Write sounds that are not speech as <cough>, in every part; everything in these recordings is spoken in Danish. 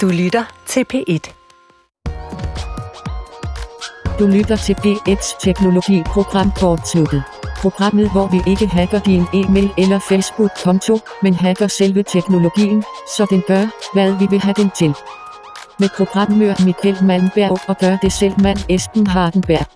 Du lytter til P1. Du lytter til P1 Teknologi Program kortsluttet. Programmet, hvor vi ikke hacker din e-mail eller Facebook-konto, men hacker selve teknologien, så den gør, hvad vi vil have den til. Med programmør Michael Malmberg og gør det selv mand Esben Hardenberg.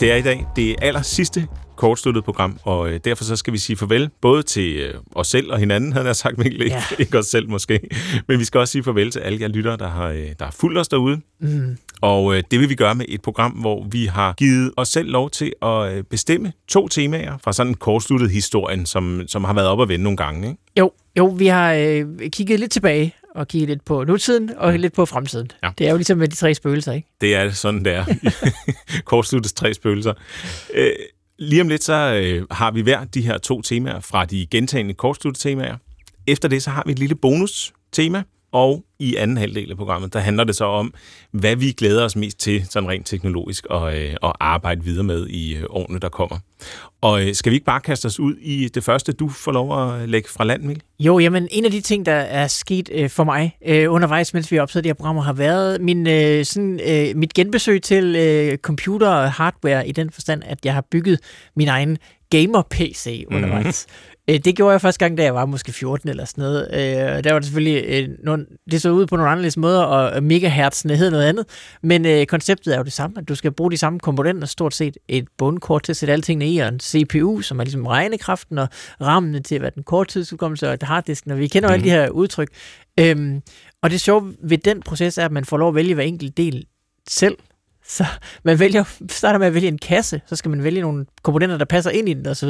Det er i dag det aller sidste kortsluttet program, og øh, derfor så skal vi sige farvel både til øh, os selv og hinanden, havde jeg sagt, Mikkel. Ikke, Ja. <laughs> ikke os selv måske, men vi skal også sige farvel til alle jer lyttere, der har, øh, der har fulgt os derude. Mm. Og øh, det vil vi gøre med et program, hvor vi har givet os selv lov til at øh, bestemme to temaer fra sådan en kortsluttet historien, som, som har været op at vende nogle gange. Ikke? Jo, jo, vi har øh, kigget lidt tilbage og kigget lidt på nutiden og lidt på fremtiden. Ja. Det er jo ligesom med de tre spøgelser, ikke? Det er sådan, det er. <laughs> Kortsluttes tre spøgelser. Øh, lige om lidt, så øh, har vi hver de her to temaer fra de gentagende kortsluttede temaer. Efter det, så har vi et lille bonus-tema, og i anden halvdel af programmet, der handler det så om, hvad vi glæder os mest til, sådan rent teknologisk, og, øh, og arbejde videre med i øh, årene, der kommer. Og øh, skal vi ikke bare kaste os ud i det første, du får lov at lægge fra land, Mil? Jo, jamen en af de ting, der er sket øh, for mig øh, undervejs, mens vi optaget de her programmer, har været min, øh, sådan, øh, mit genbesøg til øh, computer og hardware i den forstand, at jeg har bygget min egen gamer-PC undervejs. Øh, Det gjorde jeg første gang, da jeg var måske 14 eller sådan noget. Øh, der var det selvfølgelig, øh, nogle, det så ud på nogle anderledes måder, og megahertzene hed noget andet. Men øh, konceptet er jo det samme, at du skal bruge de samme komponenter, stort set et bundkort til at sætte alle tingene i, og en CPU, som er ligesom regnekraften, og rammene til, hvad den korttidsudkommelse, og et harddisken, og vi kender jo alle de her udtryk. Øhm, og det sjove ved den proces er, at man får lov at vælge hver enkelt del selv. Så man vælger, starter med at vælge en kasse, så skal man vælge nogle komponenter, der passer ind i den osv.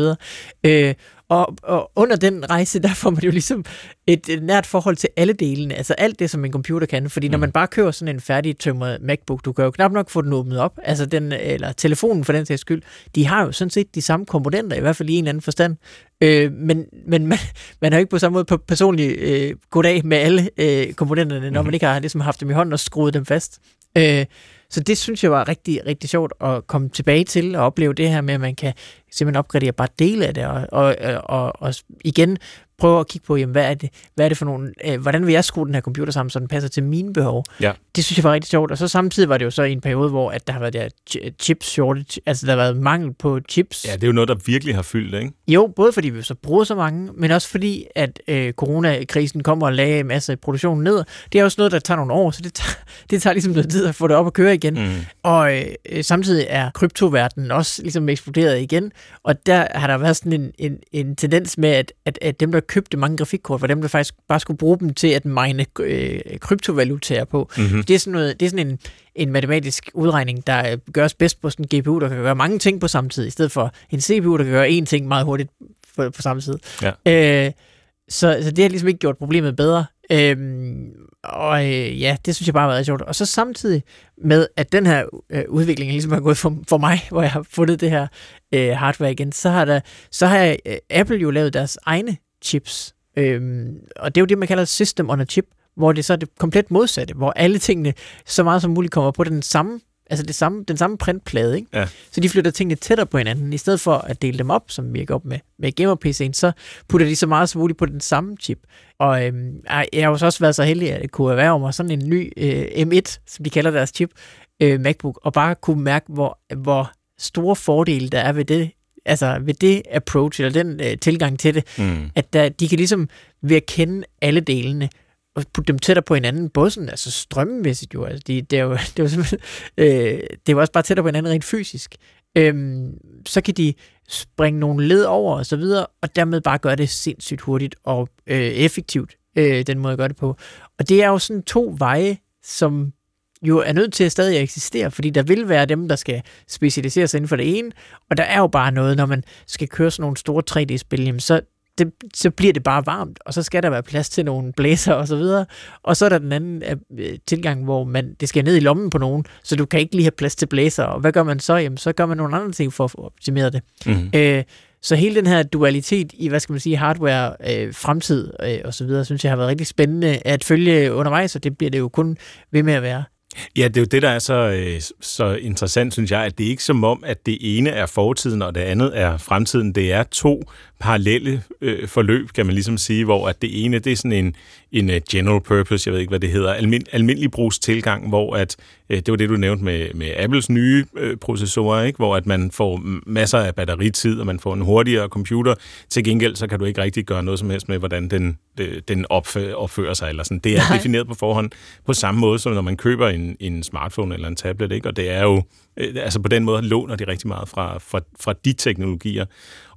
Øh, og, og under den rejse, der får man jo ligesom et, et nært forhold til alle delene, altså alt det, som en computer kan. Fordi når man bare køber sådan en færdig tømret MacBook, du kan jo knap nok få den åbnet op, altså den, eller telefonen for den sags skyld, de har jo sådan set de samme komponenter, i hvert fald i en eller anden forstand. Øh, men men man, man har jo ikke på samme måde på personlig øh, goddag med alle øh, komponenterne, når man ikke har ligesom haft dem i hånden og skruet dem fast. Øh, så det synes jeg var rigtig, rigtig sjovt at komme tilbage til og opleve det her med, at man kan simpelthen opgradere bare dele af det, og, og, og, og igen prøve at kigge på, jamen, hvad er det, hvad er det for nogle, øh, hvordan vil jeg skrue den her computer sammen, så den passer til mine behov. Ja. Det synes jeg var rigtig sjovt, og så samtidig var det jo så i en periode, hvor at der har været der ch- chip shortage, altså der har været mangel på chips. Ja, det er jo noget, der virkelig har fyldt, ikke? Jo, både fordi vi så bruger så mange, men også fordi, at øh, coronakrisen kommer og lagde en masse af produktionen ned. Det er også noget, der tager nogle år, så det tager, <laughs> det tager ligesom noget tid at få det op at køre igen. Mm. Og øh, samtidig er kryptoverdenen også ligesom eksploderet igen, og der har der været sådan en, en, en tendens med, at, at, at dem, der købte mange grafikkort, var dem, der faktisk bare skulle bruge dem til at mine øh, kryptovalutaer på. Mm-hmm. Det er sådan, noget, det er sådan en, en matematisk udregning, der øh, gøres bedst på sådan en GPU, der kan gøre mange ting på samme tid, i stedet for en CPU, der kan gøre én ting meget hurtigt på, på samme tid. Ja. Øh, så, så det har ligesom ikke gjort problemet bedre. Øhm, og øh, ja, det synes jeg bare har været sjovt. Og så samtidig med, at den her øh, udvikling ligesom har gået for, for mig, hvor jeg har fundet det her øh, hardware igen, så har, der, så har øh, Apple jo lavet deres egne chips. Øhm, og det er jo det, man kalder system on a chip, hvor det så er det komplet modsatte, hvor alle tingene så meget som muligt kommer på den samme altså det samme, den samme printplade, ikke? Ja. Så de flytter tingene tættere på hinanden. I stedet for at dele dem op, som vi har gjort med, med gamer-PC'en, så putter de så meget som muligt på den samme chip. Og øhm, jeg har jo så også været så heldig, at jeg kunne erhverve mig sådan en ny øh, M1, som de kalder deres chip, øh, MacBook, og bare kunne mærke, hvor, hvor store fordele der er ved det, altså ved det approach, eller den øh, tilgang til det, Mm. at der, de kan ligesom ved at kende alle delene, og putte dem tættere på hinanden, både sådan, altså strømmemæssigt jo, altså de, det, er jo, <laughs> det er jo simpelthen, øh, det er jo også bare tættere på hinanden rent fysisk. Øhm, så kan de springe nogle led over og så videre, og dermed bare gøre det sindssygt hurtigt og øh, effektivt, øh, den måde at gøre det på. Og det er jo sådan to veje, som jo er nødt til at stadig eksistere, fordi der vil være dem, der skal specialisere sig inden for det ene, og der er jo bare noget, når man skal køre sådan nogle store 3D-spil, jamen så, det, så bliver det bare varmt, og så skal der være plads til nogle blæser og så videre. Og så er der den anden øh, tilgang, hvor man, det skal ned i lommen på nogen, så du kan ikke lige have plads til blæser. Og hvad gør man så? Jamen, så gør man nogle andre ting for at få optimeret det. Mm. Øh, så hele den her dualitet i, hvad skal man sige, hardware, øh, fremtid øh, og så videre, synes jeg har været rigtig spændende at følge undervejs, og det bliver det jo kun ved med at være. Ja, det er jo det, der er så, øh, så interessant, synes jeg, at det er ikke som om, at det ene er fortiden, og det andet er fremtiden. Det er to parallelle øh, forløb, kan man ligesom sige, hvor at det ene, det er sådan en, en uh, general purpose, jeg ved ikke, hvad det hedder, almin, almindelig brugstilgang, hvor at, øh, det var det, du nævnte med, med Apples nye øh, processorer, ikke? hvor at man får masser af batteritid, og man får en hurtigere computer. Til gengæld, så kan du ikke rigtig gøre noget som helst med, hvordan den, øh, den opfører, opfører sig. Eller sådan. Det er Nej. defineret på forhånd på samme måde, som når man køber en, en smartphone eller en tablet. Ikke? Og det er jo, øh, altså på den måde låner de rigtig meget fra, fra, fra de teknologier.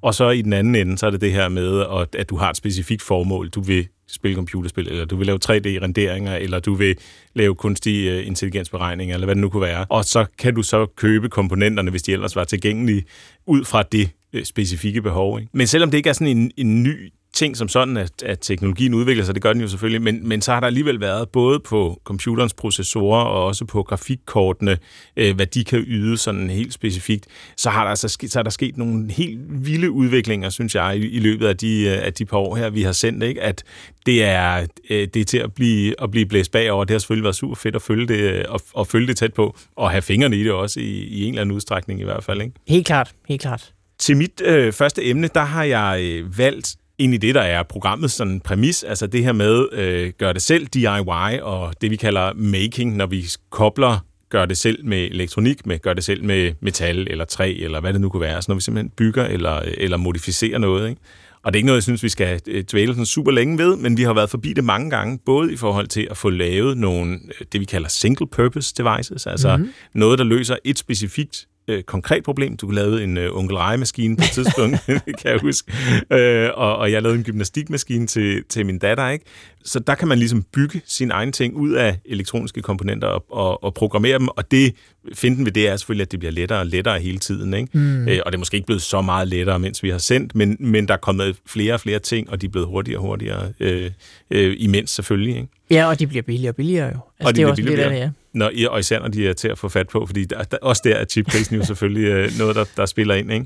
Og så i den anden ende, så er det det her med, at, at du har et specifikt formål. Du vil spille computerspil, eller du vil lave 3D-renderinger, eller du vil lave kunstig øh, intelligensberegninger, eller hvad det nu kunne være. Og så kan du så købe komponenterne, hvis de ellers var tilgængelige, ud fra det øh, specifikke behov. Ikke? Men selvom det ikke er sådan en, en ny ting som sådan, at, at teknologien udvikler sig, det gør den jo selvfølgelig, men, men så har der alligevel været både på computerens processorer og også på grafikkortene, øh, hvad de kan yde sådan helt specifikt, så har der altså sket, så er der sket nogle helt vilde udviklinger, synes jeg, i, i løbet af de, øh, af de par år her, vi har sendt, ikke? at det er, øh, det er til at blive, at blive blæst bagover. Det har selvfølgelig været super fedt at følge det, og, og følge det tæt på, og have fingrene i det også, i, i en eller anden udstrækning i hvert fald. Ikke? Helt klart, helt klart. Til mit øh, første emne, der har jeg øh, valgt i det, der er programmet sådan præmis, altså det her med øh, gør det selv, DIY, og det vi kalder making, når vi kobler gør det selv med elektronik, med gør det selv med metal eller træ, eller hvad det nu kunne være, altså når vi simpelthen bygger eller, eller modificerer noget. Ikke? Og det er ikke noget, jeg synes, vi skal øh, dvæle sådan super længe ved, men vi har været forbi det mange gange, både i forhold til at få lavet nogle, øh, det vi kalder single-purpose devices, altså mm-hmm. noget, der løser et specifikt øh, konkret problem. Du lavede en øh, onkel maskine på et tidspunkt, <laughs> <laughs> kan jeg huske. Øh, og, og jeg lavede en gymnastikmaskine til, til min datter, ikke? Så der kan man ligesom bygge sine egne ting ud af elektroniske komponenter og, og, og programmere dem, og det finden ved det er selvfølgelig, at det bliver lettere og lettere hele tiden. Ikke? Mm. Øh, og det er måske ikke blevet så meget lettere, mens vi har sendt, men, men der er kommet flere og flere ting, og de er blevet hurtigere og hurtigere øh, øh, imens selvfølgelig. Ikke? Ja, og de bliver billigere og billigere jo. Altså, og de det er også billigere, det, ja. Når, og især når de er til at få fat på, fordi der, der, også der er chipprisen jo <laughs> selvfølgelig øh, noget, der, der spiller ind. Ikke?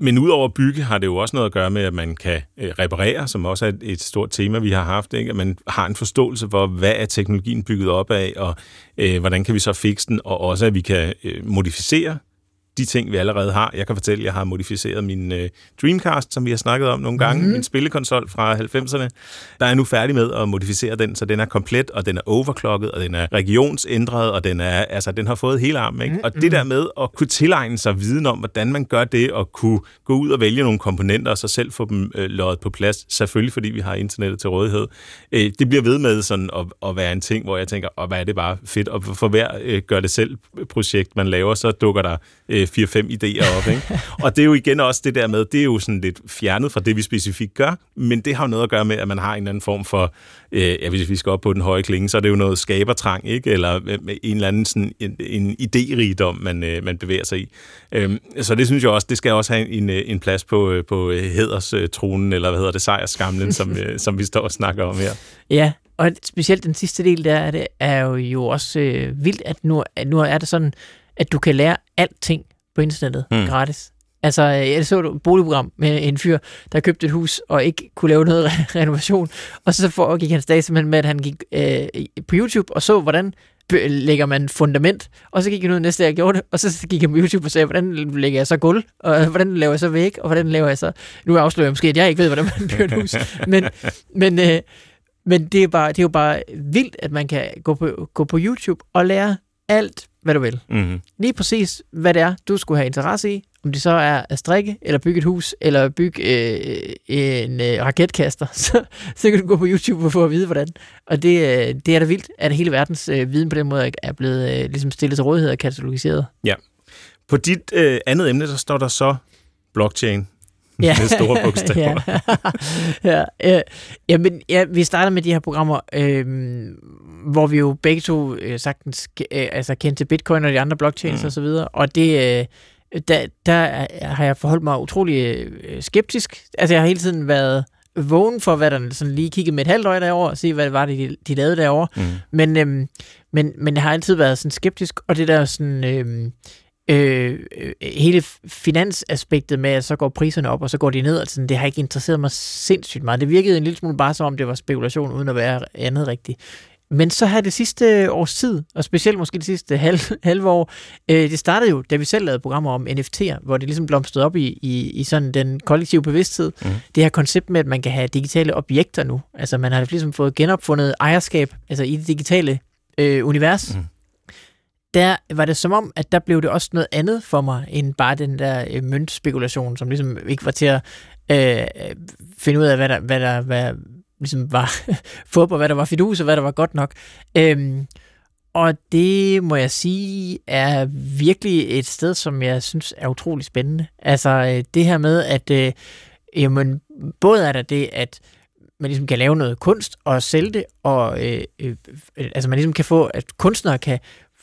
Men udover at bygge har det jo også noget at gøre med, at man kan øh, reparere, som også er et, et stort tema, vi har haft. Ikke? At man har en forståelse for, hvad er teknologien bygget op af, og øh, hvordan kan vi så fikse den, og også at vi kan øh, modificere de ting, vi allerede har. Jeg kan fortælle, at jeg har modificeret min øh, Dreamcast, som vi har snakket om nogle gange, mm. min spillekonsol fra 90'erne. Der er nu færdig med at modificere den, så den er komplet, og den er overclocket, og den er regionsændret, og den, er, altså, den har fået hele armen. Ikke? Mm. Og det der med at kunne tilegne sig viden om, hvordan man gør det, og kunne gå ud og vælge nogle komponenter, og så selv få dem øh, løjet på plads, selvfølgelig fordi vi har internettet til rådighed, øh, det bliver ved med sådan at, at være en ting, hvor jeg tænker, og hvad er det bare fedt, og for hver øh, gør det selv projekt, man laver, så dukker der øh, 4-5 idéer op. Ikke? <laughs> og det er jo igen også det der med, det er jo sådan lidt fjernet fra det, vi specifikt gør, men det har jo noget at gøre med, at man har en eller anden form for, øh, ja, hvis vi skal op på den høje klinge, så er det jo noget skabertrang, ikke? eller med en eller anden sådan, en, en idérigdom, man, øh, man bevæger sig i. Øhm, så det synes jeg også, det skal også have en, øh, en plads på, øh, på hederstronen, eller hvad hedder det, sejrskamlen, som, <laughs> som vi står og snakker om her. Ja, og specielt den sidste del der er, det, er jo, jo også øh, vildt, at nu, at nu er det sådan, at du kan lære alting på internettet mm. gratis. Altså, jeg så et boligprogram med en fyr, der købte et hus og ikke kunne lave noget <laughs> renovation. Og så foregik hans dag simpelthen med, at han gik øh, på YouTube og så, hvordan lægger man fundament, og så gik han ud næste dag og gjorde det, og så gik han på YouTube og sagde, hvordan lægger jeg så gulv, og hvordan laver jeg så væg, og hvordan laver jeg så... Nu afslører jeg måske, at jeg ikke ved, hvordan man bygger et hus, <laughs> men, men, øh, men det, er bare, det er jo bare vildt, at man kan gå på, gå på YouTube og lære alt, hvad du vil. Mm-hmm. Lige præcis, hvad det er, du skulle have interesse i. Om det så er at strikke, eller bygge et hus, eller bygge øh, en øh, raketkaster, <laughs> så, så kan du gå på YouTube og få at vide, hvordan. Og det, øh, det er da vildt, at hele verdens øh, viden på den måde er blevet øh, ligesom stillet til rådighed og katalogiseret. Ja. På dit øh, andet emne, der står der så blockchain <laughs> ja. med store bogstaver. <laughs> ja. ja, ja, men ja, vi starter med de her programmer, øh, hvor vi jo begge to øh, sagtens øh, altså kendte til Bitcoin og de andre blockchains mm. og så videre, og det... Øh, der, der har jeg forholdt mig utrolig øh, skeptisk. Altså, jeg har hele tiden været vågen for, hvad der sådan lige kiggede med et halvt øje derovre, og se, hvad det var, de, de lavede derovre. Mm. Men, øhm, men, men jeg har altid været sådan skeptisk, og det der sådan... Øhm, øh, hele finansaspektet med, at så går priserne op, og så går de ned, altså, det har ikke interesseret mig sindssygt meget. Det virkede en lille smule bare som om, det var spekulation, uden at være andet rigtigt. men så har det sidste års tid, og specielt måske det sidste halv, <laughs> halve år, øh, det startede jo, da vi selv lavede programmer om NFT'er, hvor det ligesom blomstrede op i, i, i sådan den kollektive bevidsthed. Mm. Det her koncept med, at man kan have digitale objekter nu. Altså man har ligesom fået genopfundet ejerskab altså i det digitale øh, univers. Mm. Der var det som om, at der blev det også noget andet for mig, end bare den der øh, møntspekulation, som ligesom ikke var til at øh, øh finde ud af, hvad der, hvad der hvad, ligesom var <laughs> fodbold, hvad der var fidus, og hvad der var godt nok. Øhm, og det må jeg sige er virkelig et sted, som jeg synes er utrolig spændende. Altså øh, det her med, at øh, jamen, både er der det, at man ligesom kan lave noget kunst og sælge det, og øh, øh, altså man ligesom kan få, at kunstnere kan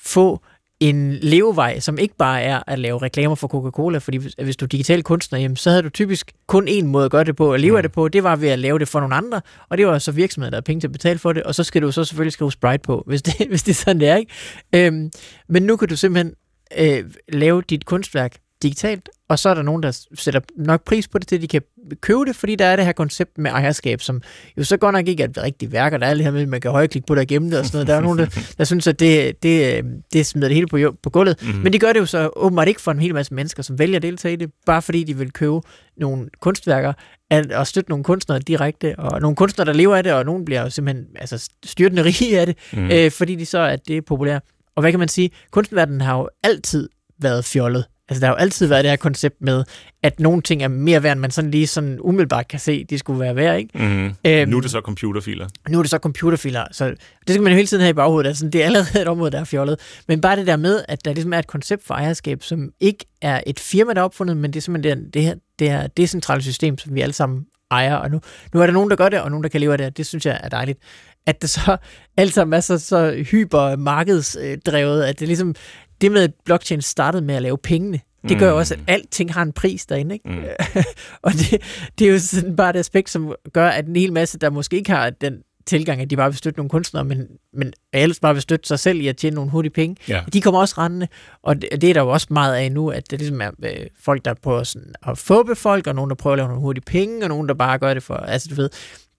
få en levevej, som ikke bare er at lave reklamer for Coca-Cola, fordi hvis, du er digital kunstner, jamen, så havde du typisk kun én måde at gøre det på, og leve mm. af det på, det var ved at lave det for nogle andre, og det var så virksomheden, der havde penge til at betale for det, og så skal du så selvfølgelig skrive Sprite på, hvis det, <laughs> hvis det er sådan, det er. Ikke? Øhm, men nu kan du simpelthen øh, lave dit kunstværk digitalt, og så er der nogen, der sætter nok pris på det, til de kan købe det, fordi der er det her koncept med ejerskab, som jo så godt nok ikke er et rigtigt værk, og der er det her med, at man kan højreklikke på det og gemme det og sådan noget. Der er nogen, der, der synes, at det, det, det smider det hele på, på gulvet. Mm-hmm. Men de gør det jo så åbenbart ikke for en hel masse mennesker, som vælger at deltage i det, bare fordi de vil købe nogle kunstværker, at, og støtte nogle kunstnere direkte, og nogle kunstnere, der lever af det, og nogen bliver jo simpelthen altså, styrtende <laughs> rige af det, mm. øh, fordi de så, at det er populært. Og hvad kan man sige? Kunstverdenen har jo altid været fjollet. Altså, der har jo altid været det her koncept med, at nogle ting er mere værd, end man sådan lige sådan umiddelbart kan se, de skulle være værd, ikke? Mm-hmm. Øhm, nu er det så computerfiler. Nu er det så computerfiler, så det skal man jo hele tiden have i baghovedet. Altså, det er allerede et område, der er fjollet. Men bare det der med, at der ligesom er et koncept for ejerskab, som ikke er et firma, der er opfundet, men det er simpelthen det, det her det her decentrale system, som vi alle sammen ejer. Og nu, nu er der nogen, der gør det, og nogen, der kan leve af det, det synes jeg er dejligt at det så <laughs> alt sammen er så, så hyper markedsdrevet, at det ligesom, det med, at blockchain startede med at lave pengene, det gør jo også, at mm. alting har en pris derinde. Ikke? Mm. <laughs> og det, det er jo sådan bare et aspekt, som gør, at en hel masse, der måske ikke har den tilgang, at de bare vil støtte nogle kunstnere, men, men ellers bare vil støtte sig selv i at tjene nogle hurtige penge, ja. de kommer også rendende. Og det, det er der jo også meget af nu, at det ligesom er øh, folk, der prøver sådan at få folk, og nogen, der prøver at lave nogle hurtige penge, og nogen, der bare gør det for, altså du ved,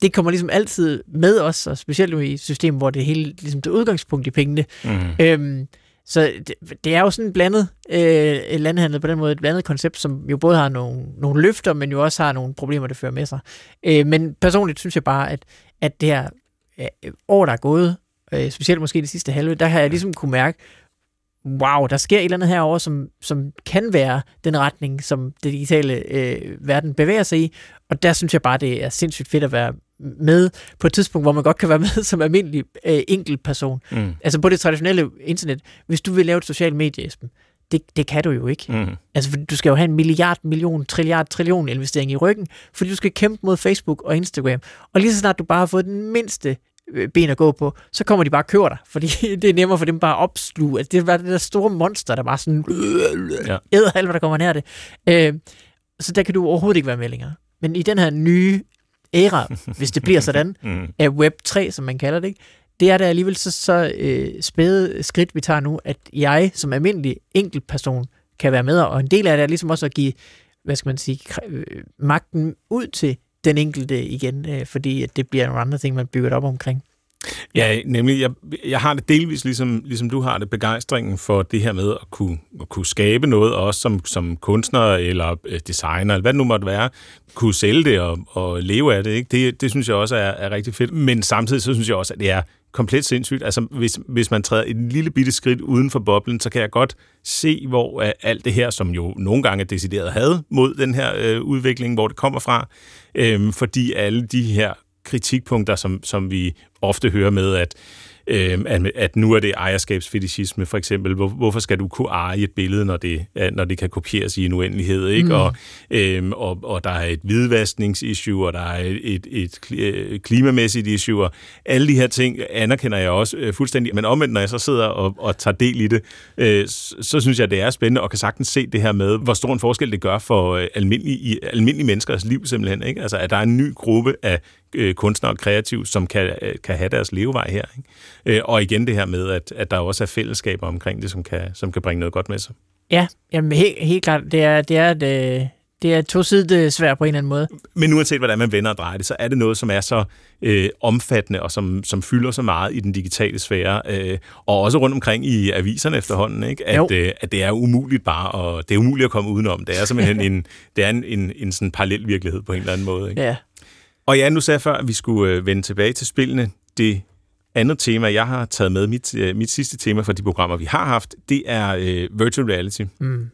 det kommer ligesom altid med os, og specielt i et system, hvor det hele ligesom det udgangspunkt i pengene. Mm. Øhm, så det, det er jo sådan en blandet øh, landhandel på den måde, et blandet koncept, som jo både har nogle, nogle løfter, men jo også har nogle problemer, det fører med sig. Øh, men personligt synes jeg bare, at, at det her øh, år, der er gået, øh, specielt måske det sidste halve, der har jeg ligesom kunne mærke, wow, der sker et eller andet herovre, som, som kan være den retning, som det digitale øh, verden bevæger sig i. Og der synes jeg bare, det er sindssygt fedt at være med på et tidspunkt, hvor man godt kan være med <laughs> som almindelig øh, enkelt person. Mm. Altså på det traditionelle internet, hvis du vil lave et socialt medie, Esben, det, det kan du jo ikke. Mm. Altså, for du skal jo have en milliard, million, trilliard, trillion investering i ryggen, fordi du skal kæmpe mod Facebook og Instagram. Og lige så snart du bare har fået den mindste øh, ben at gå på, så kommer de bare og køber dig, <laughs> fordi det er nemmere for dem bare at opsluge. Altså, det er bare det der store monster, der bare sådan ja. æder alt, hvad der kommer nær det. Øh, så der kan du overhovedet ikke være med længere. Men i den her nye æra, hvis det bliver sådan, <laughs> mm. af Web 3, som man kalder det, ikke? det er da alligevel så, så øh, spæde skridt, vi tager nu, at jeg som almindelig enkeltperson kan være med, og en del af det er ligesom også at give, hvad skal man sige, øh, magten ud til den enkelte igen, øh, fordi at det bliver nogle andre ting, man bygger op omkring. Ja, nemlig, jeg, jeg har det delvis ligesom, ligesom du har det, begejstringen for det her med at kunne, at kunne skabe noget, også som, som kunstner eller øh, designer, eller hvad det nu måtte være, kunne sælge det og, og leve af det. Ikke? Det, det synes jeg også er, er rigtig fedt, men samtidig så synes jeg også, at det er komplet sindssygt. Altså, hvis, hvis man træder et lille bitte skridt uden for boblen, så kan jeg godt se, hvor uh, alt det her, som jo nogle gange er decideret had mod den her øh, udvikling, hvor det kommer fra, øh, fordi alle de her kritikpunkter, som, som vi ofte hører med, at øh, at, at nu er det ejerskabsfetishisme for eksempel. Hvor, hvorfor skal du kunne eje et billede, når det, når det kan kopieres i en uendelighed? Ikke? Mm. Og, øh, og, og der er et hvidvaskningsissue, og der er et, et, et øh, klimamæssigt issue, og alle de her ting anerkender jeg også øh, fuldstændig. Men omvendt, når jeg så sidder og, og tager del i det, øh, så, så synes jeg, det er spændende, og kan sagtens se det her med, hvor stor en forskel det gør for øh, almindelige, almindelige menneskers liv simpelthen. Ikke? Altså, at der er en ny gruppe af øh, kunstnere og kreative, som kan, øh, kan have deres levevej her. Ikke? Øh, og igen det her med, at, at der også er fællesskaber omkring det, som kan, som kan bringe noget godt med sig. Ja, jamen helt, helt klart. Det er, det er et, øh, det det er to sider svært på en eller anden måde. Men uanset hvordan man vender og drejer det, så er det noget, som er så øh, omfattende og som, som fylder så meget i den digitale sfære, øh, og også rundt omkring i aviserne efterhånden, ikke? At, øh, at det er umuligt bare, og det er umuligt at komme udenom. Det er simpelthen <laughs> en, det er en, en, en sådan parallel virkelighed på en eller anden måde. Ikke? Ja. Og ja, nu sagde jeg før, at vi skulle øh, vende tilbage til spillene. Det andet tema, jeg har taget med, mit, øh, mit sidste tema for de programmer, vi har haft, det er øh, virtual reality. Mm.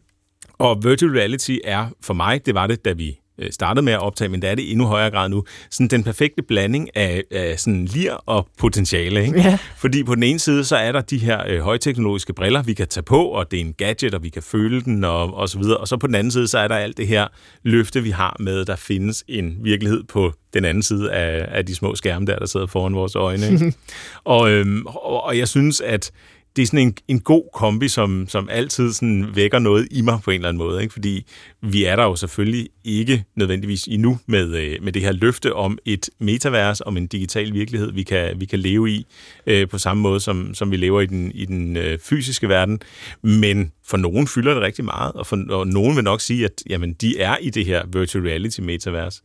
Og virtual reality er for mig, det var det, da vi øh, startede med at optage, men det er det i endnu højere grad nu, sådan den perfekte blanding af, af sådan lir og potentiale. Ikke? Ja. Fordi på den ene side, så er der de her øh, højteknologiske briller, vi kan tage på, og det er en gadget, og vi kan føle den, og, og så videre. Og så på den anden side, så er der alt det her løfte, vi har med, at der findes en virkelighed på den anden side af, af de små skærme der, der sidder foran vores øjne. Ikke? <laughs> og, øhm, og, og jeg synes, at det er sådan en, en god kombi, som, som altid sådan vækker noget i mig på en eller anden måde. Ikke? Fordi vi er der jo selvfølgelig ikke nødvendigvis endnu med, øh, med det her løfte om et metavers, om en digital virkelighed, vi kan, vi kan leve i øh, på samme måde, som, som vi lever i den, i den øh, fysiske verden. Men for nogen fylder det rigtig meget, og, for, og nogen vil nok sige, at jamen, de er i det her virtual reality metavers.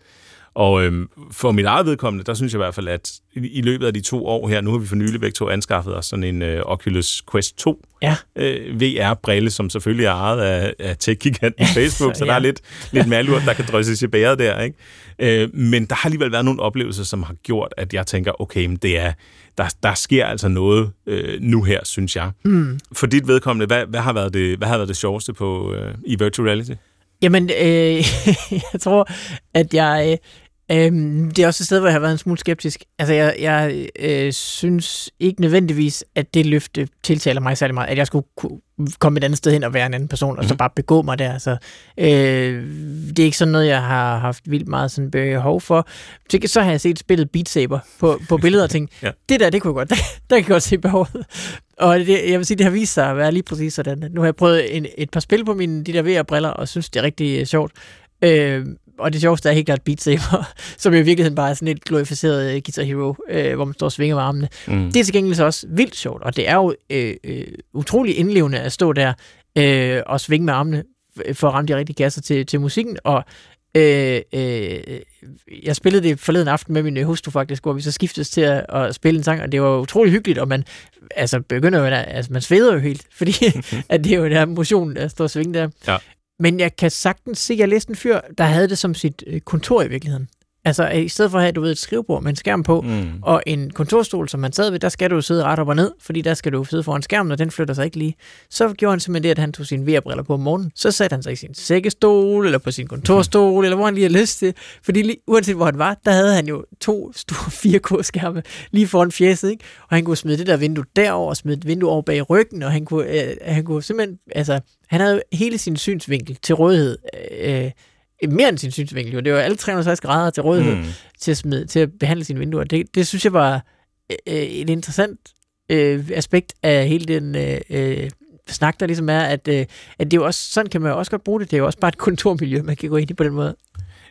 Og øhm, for mit eget vedkommende, der synes jeg i hvert fald, at i, i løbet af de to år her, nu har vi for nylig begge to anskaffet os sådan en øh, Oculus Quest 2 Ja. øh, VR-brille, som selvfølgelig er ejet af, af tech-giganten <laughs> Facebook, så, så ja. der er lidt, lidt malurt, der kan drysses i bæret der. Ikke? Øh, men der har alligevel været nogle oplevelser, som har gjort, at jeg tænker, okay, men det er, der, der sker altså noget øh, nu her, synes jeg. Mm. For dit vedkommende, hvad, hvad, har været det, hvad har været det sjoveste på, øh, i virtual reality? Jamen, øh, <laughs> jeg tror, at jeg... Øh, Øhm, det er også et sted, hvor jeg har været en smule skeptisk. Altså, jeg, jeg øh, synes ikke nødvendigvis, at det løfte tiltaler mig særlig meget, at jeg skulle kunne komme et andet sted hen og være en anden person, og så Mhm. bare begå mig der. Så, øh, det er ikke sådan noget, jeg har haft vildt meget sådan behov for. Så, så har jeg set spillet Beat Saber på, på billeder og tænkt, <laughs> Ja. det der, det kunne jeg godt, der, <laughs> der kan jeg godt se behovet. Og det, jeg vil sige, det har vist sig at være lige præcis sådan. Nu har jeg prøvet en, et par spil på mine de der VR-briller, og synes, det er rigtig øh, sjovt. Øh, og det sjoveste er helt klart Beat Saber, <laughs> som jo i virkeligheden bare er sådan et glorificeret øh, Guitar Hero, øh, hvor man står og svinger med armene. Mm. Det er til gengæld så også vildt sjovt, og det er jo øh, øh, utrolig indlevende at stå der øh, og svinge med armene for at ramme de rigtige kasser til, til musikken, og øh, øh, jeg spillede det forleden aften med min øh, hustru faktisk, hvor vi så skiftes til at, at spille en sang, og det var utrolig hyggeligt, og man altså begynder jo, altså man sveder jo helt, <laughs> fordi <laughs> at det er jo den her motion, der står og svinge der. Ja. Men jeg kan sagtens se, jeg læste en fyr, der havde det som sit øh, kontor i virkeligheden. Altså i stedet for at have, du ved, et skrivebord med en skærm på, Mm. og en kontorstol, som man sad ved, der skal du sidde ret op og ned, fordi der skal du sidde foran skærmen, og den flytter sig ikke lige. Så gjorde han simpelthen det, at han tog sine VR-briller på om morgenen. Så satte han sig i sin sækkestol, eller på sin kontorstol, eller hvor han lige havde lyst til. Fordi lige, uanset hvor han var, der havde han jo to store <laughs> 4K-skærme lige foran fjeset, ikke? Og han kunne smide det der vindue derover, og smide et vindue over bag ryggen, og han kunne, øh, han kunne simpelthen, altså, han havde hele sin synsvinkel til rådighed. Øh, mere end sin synsvinkel, jo. Det var alle 360 grader til rådighed Mm. til at, smide, til at behandle sine vinduer. Det, det synes jeg var øh, et interessant øh, aspekt af hele den øh, øh, snak, der ligesom er, at, øh, at det er jo også, sådan kan man jo også godt bruge det. Det er jo også bare et kontormiljø, man kan gå ind i på den måde.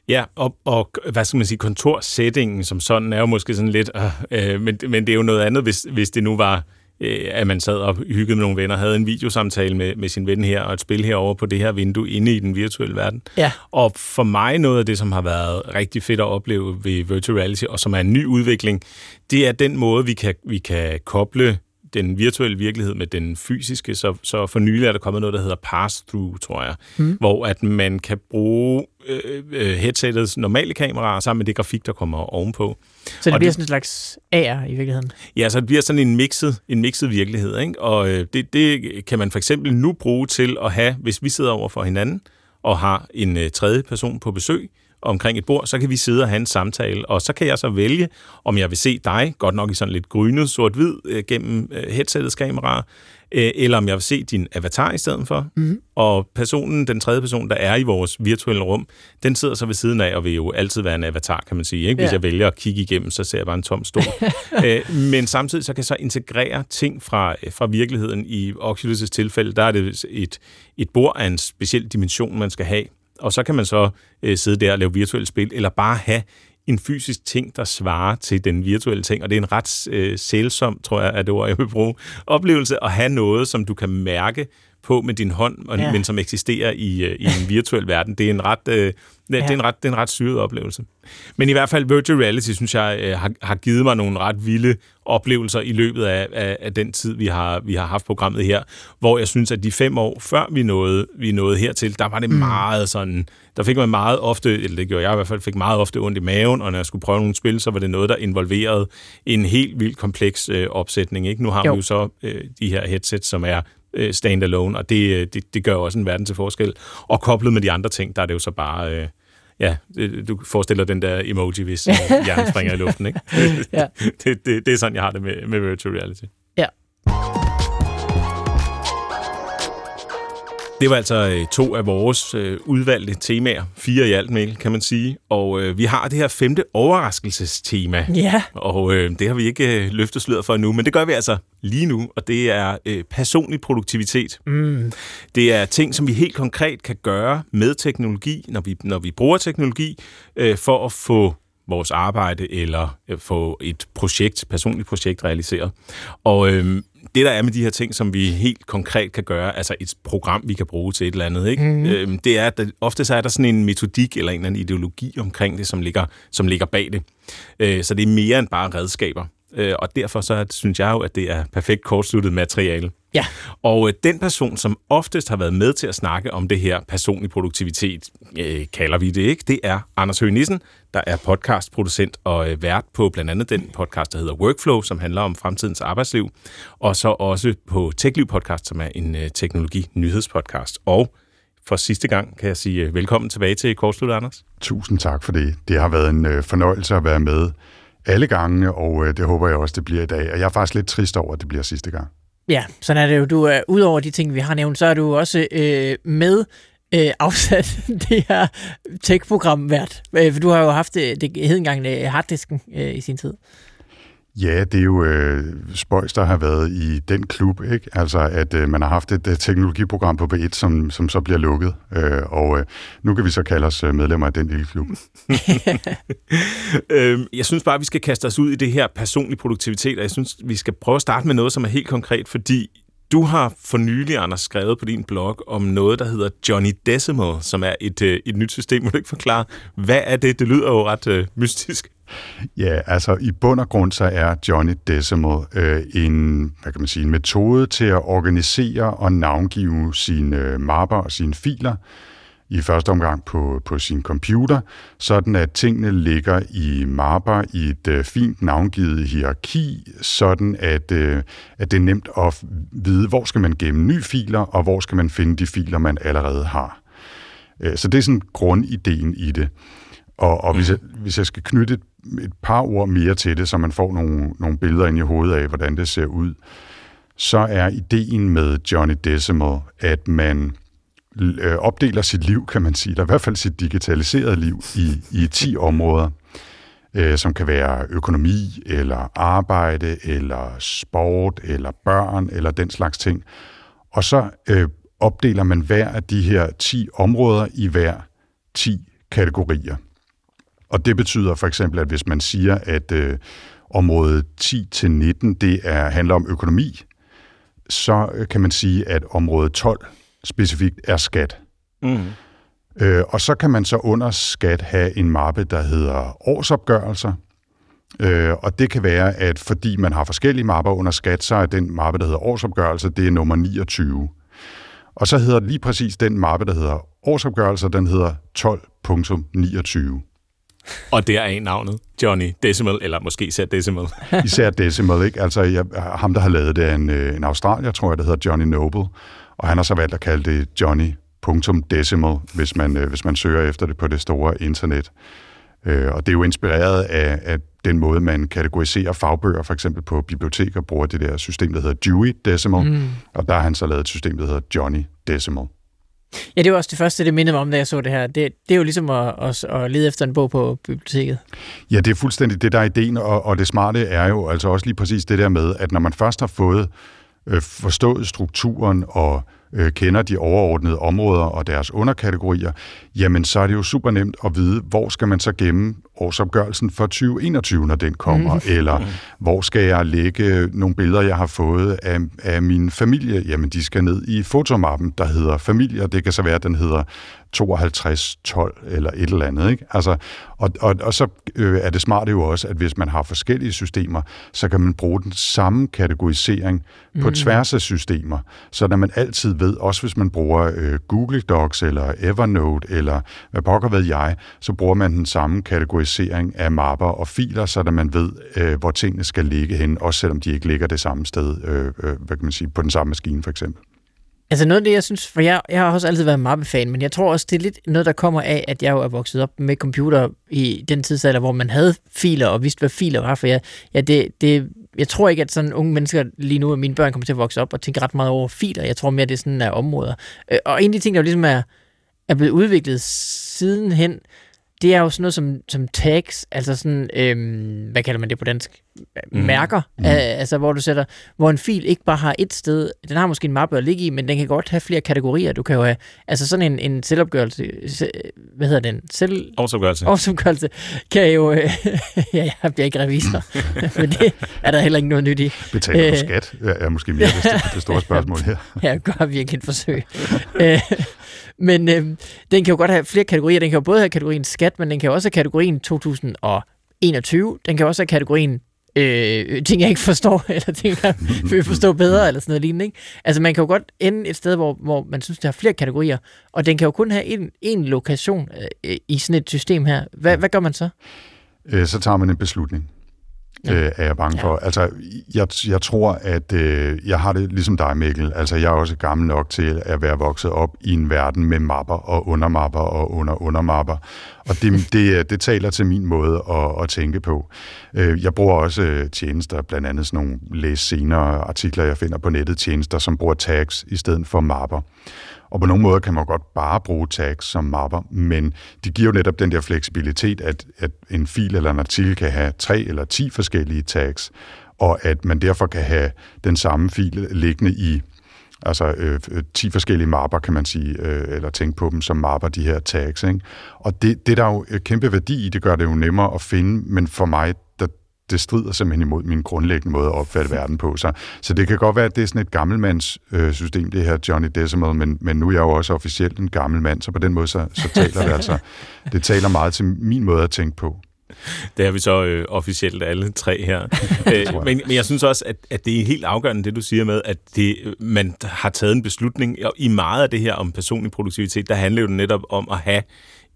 Ja, og, og hvad skal man sige, kontorsætningen som sådan er jo måske sådan lidt, øh, øh, men, men det er jo noget andet, hvis, hvis det nu var, øh, at man sad og hyggede med nogle venner, havde en videosamtale med, med sin ven her, og et spil herover på det her vindue inde i den virtuelle verden. Ja. Og for mig noget af det, som har været rigtig fedt at opleve ved virtual reality, og som er en ny udvikling, det er den måde, vi kan, vi kan koble den virtuelle virkelighed med den fysiske. Så, så for nylig er der kommet noget, der hedder pass-through, tror jeg, Mm. hvor at man kan bruge øh, øh, headsettets normale kameraer sammen med det grafik, der kommer ovenpå. Så det Og bliver det- sådan en slags AR i virkeligheden. Ja, så det bliver sådan en mixet, en mixet virkelighed, ikke? og øh, det, det kan man for eksempel nu bruge til at have, hvis vi sidder over for hinanden og har en øh, tredje person på besøg omkring et bord, så kan vi sidde og have en samtale, og så kan jeg så vælge, om jeg vil se dig, godt nok i sådan lidt grynet sort-hvid øh, gennem øh, headsettets kameraer, øh, eller om jeg vil se din avatar i stedet for. Mhm. Og personen, den tredje person, der er i vores virtuelle rum, den sidder så ved siden af, og vil jo altid være en avatar, kan man sige. Ikke? Hvis Ja. jeg vælger at kigge igennem, så ser jeg bare en tom stol. <laughs> men samtidig så kan jeg så integrere ting fra, fra virkeligheden. I Oculus' tilfælde, der er det et, et bord af en speciel dimension, man skal have. Og så kan man så øh, sidde der og lave virtuelle spil, eller bare have en fysisk ting, der svarer til den virtuelle ting. Og det er en ret øh, sælsom, tror jeg, er det ord, jeg vil bruge, oplevelse at have noget, som du kan mærke på med din hånd, og, ja. men som eksisterer i, øh, i en virtuel verden. Det er en ret, øh, det, ja. det er en ret, det er en ret syret oplevelse. Men i hvert fald virtual reality, synes jeg, øh, har, har givet mig nogle ret vilde oplevelser i løbet af, af, af den tid, vi har, vi har haft programmet her, hvor jeg synes, at de fem år før vi nåede, vi nåede hertil, der var det mm. meget sådan, der fik man meget ofte, eller det gjorde jeg i hvert fald, fik meget ofte ondt i maven, og når jeg skulle prøve nogle spil, så var det noget, der involverede en helt vildt kompleks øh, opsætning. Ikke? Nu har jo. vi jo så øh, de her headsets, som er øh, standalone, og det, øh, det, det gør også en verden til forskel. Og koblet med de andre ting, der er det jo så bare... Øh, ja, du forestiller den der emoji, hvis øh, <laughs> hjernen springer i luften, ikke? ja. <laughs> det, det, det er sådan, jeg har det med, med virtual reality. Ja. Det var altså øh, to af vores øh, udvalgte temaer. Fire i alt, Mikkel, kan man sige. Og øh, vi har det her femte overraskelsestema. Ja. Og øh, det har vi ikke øh, løftet sløret for nu, men det gør vi altså lige nu, og det er øh, personlig produktivitet. Mm. Det er ting, som vi helt konkret kan gøre med teknologi, når vi, når vi bruger teknologi, øh, for at få vores arbejde eller øh, få et projekt, personligt projekt realiseret. Og øh, det, der er med de her ting, som vi helt konkret kan gøre, altså et program, vi kan bruge til et eller andet, ikke? Mm. Øhm, det er, at der, ofte så er der sådan en metodik eller en eller anden ideologi omkring det, som ligger, som ligger bag det. Øh, så det er mere end bare redskaber. Øh, og derfor så synes jeg jo, at det er perfekt kortsluttet materiale. Ja. Og øh, den person, som oftest har været med til at snakke om det her personlig produktivitet, øh, kalder vi det ikke, det er Anders Høgh Nissen, der er podcastproducent og øh, vært på blandt andet den podcast, der hedder Workflow, som handler om fremtidens arbejdsliv, og så også på TechLiv Podcast, som er en øh, teknologi-nyhedspodcast. Og for sidste gang kan jeg sige øh, velkommen tilbage til Kortslut, Anders. Tusind tak for det. Det har været en øh, fornøjelse at være med alle gangene, og øh, det håber jeg også, det bliver i dag. Og jeg er faktisk lidt trist over, at det bliver sidste gang. Ja, sådan er det jo. Du er, udover de ting, vi har nævnt, så er du også øh, med øh, <laughs> afsat det her tech-program hvert. Øh, for du har jo haft det, det hed engang øh, harddisken øh, i sin tid. Ja, det er jo øh, Spøjs, der har været i den klub, ikke? Altså, at øh, man har haft et, øh, teknologiprogram på B1, som, som så bliver lukket, øh, og øh, nu kan vi så kalde os øh, medlemmer af den lille klub. <laughs> øhm, jeg synes bare, at vi skal kaste os ud i det her personlige produktivitet, og jeg synes, vi skal prøve at starte med noget, som er helt konkret, fordi du har for nylig, Anders, skrevet på din blog om noget, der hedder Johnny Decimal, som er et, øh, et nyt system. Må du ikke forklare, hvad er det? Det lyder jo ret øh, mystisk. Ja, altså i bund og grund så er Johnny Decimal øh, en, hvad kan man sige, en metode til at organisere og navngive sine øh, mapper og sine filer, i første omgang på, på sin computer, sådan at tingene ligger i mapper i et øh, fint navngivet hierarki, sådan at, øh, at det er nemt at vide, hvor skal man gemme nye filer, og hvor skal man finde de filer, man allerede har. Øh, så det er sådan grundideen i det. Og, og hvis, jeg, hvis jeg skal knytte et, et par ord mere til det, så man får nogle, nogle billeder ind i hovedet af, hvordan det ser ud, så er ideen med Johnny Decimal, at man øh, opdeler sit liv, kan man sige, eller i hvert fald sit digitaliserede liv, i, i 10 områder, øh, som kan være økonomi, eller arbejde, eller sport, eller børn, eller den slags ting. Og så øh, opdeler man hver af de her 10 områder i hver 10 kategorier. Og det betyder for eksempel, at hvis man siger, at øh, område 10 til 19 det er handler om økonomi, så øh, kan man sige, at område 12 specifikt er skat. Mm. Øh, og så kan man så under skat have en mappe, der hedder årsopgørelser. Øh, og det kan være, at fordi man har forskellige mapper under skat, så er den mappe, der hedder årsopgørelser, det er nummer 29. Og så hedder lige præcis den mappe, der hedder årsopgørelser, den hedder 12.29. Og det er en navnet, Johnny Decimal, eller måske især Decimal. <laughs> især Decimal, ikke? Altså, jeg, ham, der har lavet det, er en, øh, en australier, tror jeg, der hedder Johnny Noble. Og han har så valgt at kalde det Johnny.decimal, hvis man, øh, hvis man søger efter det på det store internet. Øh, og det er jo inspireret af, af den måde, man kategoriserer fagbøger, for eksempel på biblioteker, bruger det der system, der hedder Dewey Decimal, mm. og der har han så lavet et system, der hedder Johnny Decimal. Ja, det var også det første, det mindede mig om, da jeg så det her. Det, det er jo ligesom at, at, at lede efter en bog på biblioteket. Ja, det er fuldstændig det, der er ideen, og, og det smarte er jo altså også lige præcis det der med, at når man først har fået øh, forstået strukturen og øh, kender de overordnede områder og deres underkategorier, jamen så er det jo super nemt at vide, hvor skal man så gemme årsopgørelsen for 2021, når den kommer, mm. eller mm. hvor skal jeg lægge nogle billeder, jeg har fået af, af min familie? Jamen, de skal ned i fotomappen, der hedder familie, og det kan så være, at den hedder 5212 eller et eller andet. Ikke? Altså, og, og, og så øh, er det smarte jo også, at hvis man har forskellige systemer, så kan man bruge den samme kategorisering på mm. tværs af systemer, så man altid ved, også hvis man bruger øh, Google Docs eller Evernote eller hvad pokker ved jeg, så bruger man den samme kategorisering af mapper og filer, så man ved, øh, hvor tingene skal ligge hen, også selvom de ikke ligger det samme sted, øh, øh, hvad kan man sige, på den samme maskine for eksempel. Altså noget af det, jeg synes, for jeg, jeg har også altid været mappefan, men jeg tror også, det er lidt noget, der kommer af, at jeg jo er vokset op med computer i den tidsalder, hvor man havde filer og vidste, hvad filer var, for jeg, ja, det, det, jeg tror ikke, at sådan unge mennesker lige nu, at mine børn kommer til at vokse op og tænke ret meget over filer. Jeg tror mere, det er sådan af områder. Øh, og en af de ting, der ligesom er, er blevet udviklet sidenhen, det er jo sådan noget som, som tags, altså sådan, øhm, hvad kalder man det på dansk? Mm. Mærker, mm. altså hvor du sætter, hvor en fil ikke bare har et sted, den har måske en mappe at ligge i, men den kan godt have flere kategorier. Du kan jo have, altså sådan en, en selvopgørelse, hvad hedder den? Selv... Årsopgørelse. Årsopgørelse kan jo, øh, <laughs> ja, jeg bliver ikke revisor, <laughs> men det er der heller ikke noget nyt i. Betaler du skat? Er måske mere det, det store spørgsmål her. <laughs> ja, jeg gør virkelig et forsøg. Øh, men øh, den kan jo godt have flere kategorier. Den kan jo både have kategorien skat, men den kan også have kategorien 2021. Den kan også have kategorien øh, ting, jeg ikke forstår, <laughs> eller ting, jeg <laughs> vil forstå bedre, eller sådan noget lignende. Ikke? Altså, man kan jo godt ende et sted, hvor, hvor man synes, der har flere kategorier, og den kan jo kun have en, en lokation øh, i sådan et system her. Hvad, hvad gør man så? Øh, så tager man en beslutning ja. øh, er jeg bange ja. for. Altså, jeg, jeg tror, at øh, jeg har det ligesom dig, Mikkel. Altså, jeg er også gammel nok til at være vokset op i en verden med mapper og undermapper og under-undermapper. Og det, det, øh, det taler til min måde at, at tænke på. Øh, jeg bruger også øh, tjenester, blandt andet sådan nogle læs senere artikler, jeg finder på nettet, tjenester, som bruger tags i stedet for mapper. Og på nogle måder kan man godt bare bruge tags som mapper, men de giver jo netop den der fleksibilitet, at, at en fil eller en artikel kan have tre eller ti forskellige tags, og at man derfor kan have den samme fil liggende i altså øh, 10 forskellige mapper, kan man sige, øh, eller tænke på dem som mapper, de her tags. Ikke? Og det, det der er jo kæmpe værdi i, det gør det jo nemmere at finde, men for mig, det strider simpelthen imod min grundlæggende måde at opfatte <laughs> verden på. Så, så det kan godt være, at det er sådan et gammelmands øh, system, det her Johnny Decimal, men, men nu er jeg jo også officielt en gammel mand, så på den måde, så, så taler det altså, <laughs> det taler meget til min måde at tænke på. <laughs> Det har vi så øh, officielt alle tre her. <laughs> øh, men, men jeg synes også, at, at det er helt afgørende, det du siger med, at det, man har taget en beslutning. I meget af det her om personlig produktivitet, der handler jo netop om at have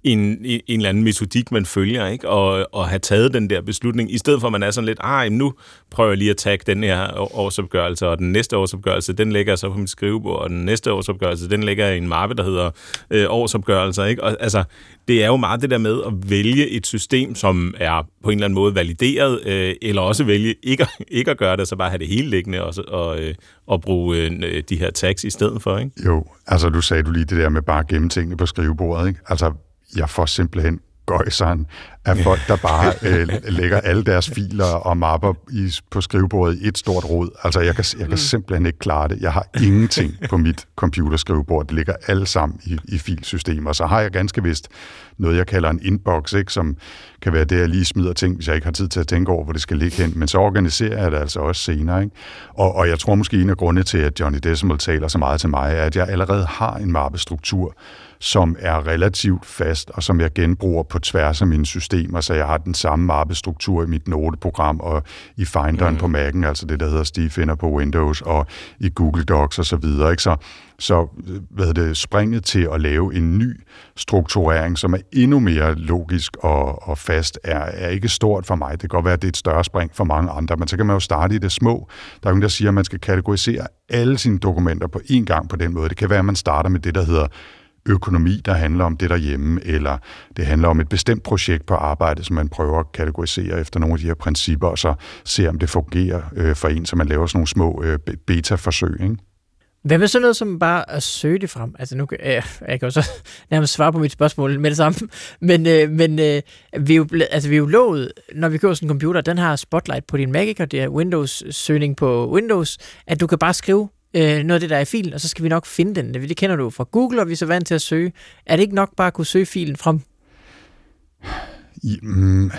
en, en eller anden metodik, man følger, ikke? Og, og have taget den der beslutning, i stedet for at man er sådan lidt, ah, nu prøver jeg lige at tage den her årsopgørelse, og den næste årsopgørelse, den lægger jeg så på mit skrivebord, og den næste årsopgørelse, den lægger jeg i en mappe, der hedder øh, årsopgørelser, ikke? Og, altså, det er jo meget det der med at vælge et system, som er på en eller anden måde valideret, øh, eller også vælge ikke, ikke at gøre det, så bare have det hele liggende og, og, øh, og bruge øh, de her tags i stedet for, ikke? Jo, altså du sagde du lige det der med bare at gemme tingene på skrivebordet, ikke? Altså jeg får simpelthen gøjseren af <laughs> folk, der bare øh, lægger alle deres filer og mapper i, på skrivebordet i et stort rod. Altså, jeg kan, jeg kan mm. simpelthen ikke klare det. Jeg har ingenting på mit computerskrivebord. Det ligger alle sammen i, i filsystemer. Så har jeg ganske vist noget, jeg kalder en inbox, ikke, som kan være det, jeg lige smider ting, hvis jeg ikke har tid til at tænke over, hvor det skal ligge hen. Men så organiserer jeg det altså også senere. Ikke? Og, og jeg tror måske, en af grundene til, at Johnny Decimal taler så meget til mig, er, at jeg allerede har en mappestruktur, som er relativt fast, og som jeg genbruger på tværs af mine systemer, så jeg har den samme mappestruktur i mit noteprogram og i Finderen mm. på Mac'en, altså det, der hedder Stifinder på Windows, og i Google Docs osv. Så, videre, ikke? så, så hvad det, springet til at lave en ny strukturering, som er endnu mere logisk og, og fast, er, er ikke stort for mig. Det kan godt være, at det er et større spring for mange andre, men så kan man jo starte i det små. Der er jo der siger, at man skal kategorisere alle sine dokumenter på én gang på den måde. Det kan være, at man starter med det, der hedder økonomi, der handler om det derhjemme, eller det handler om et bestemt projekt på arbejde, som man prøver at kategorisere efter nogle af de her principper, og så se, om det fungerer øh, for en, så man laver sådan nogle små øh, beta-forsøg. Ikke? Hvad med sådan noget som bare at søge det frem? Altså nu kan jeg, jeg kan jo så <laughs> nærmest svare på mit spørgsmål med det samme, <laughs> men, øh, men øh, vi, er jo, altså, vi er jo lovet, når vi køber sådan en computer, den har Spotlight på din Mac, og det er Windows-søgning på Windows, at du kan bare skrive øh, noget af det, der er i filen, og så skal vi nok finde den. Det kender du fra Google, og vi er så vant til at søge. Er det ikke nok bare at kunne søge filen frem? Mm,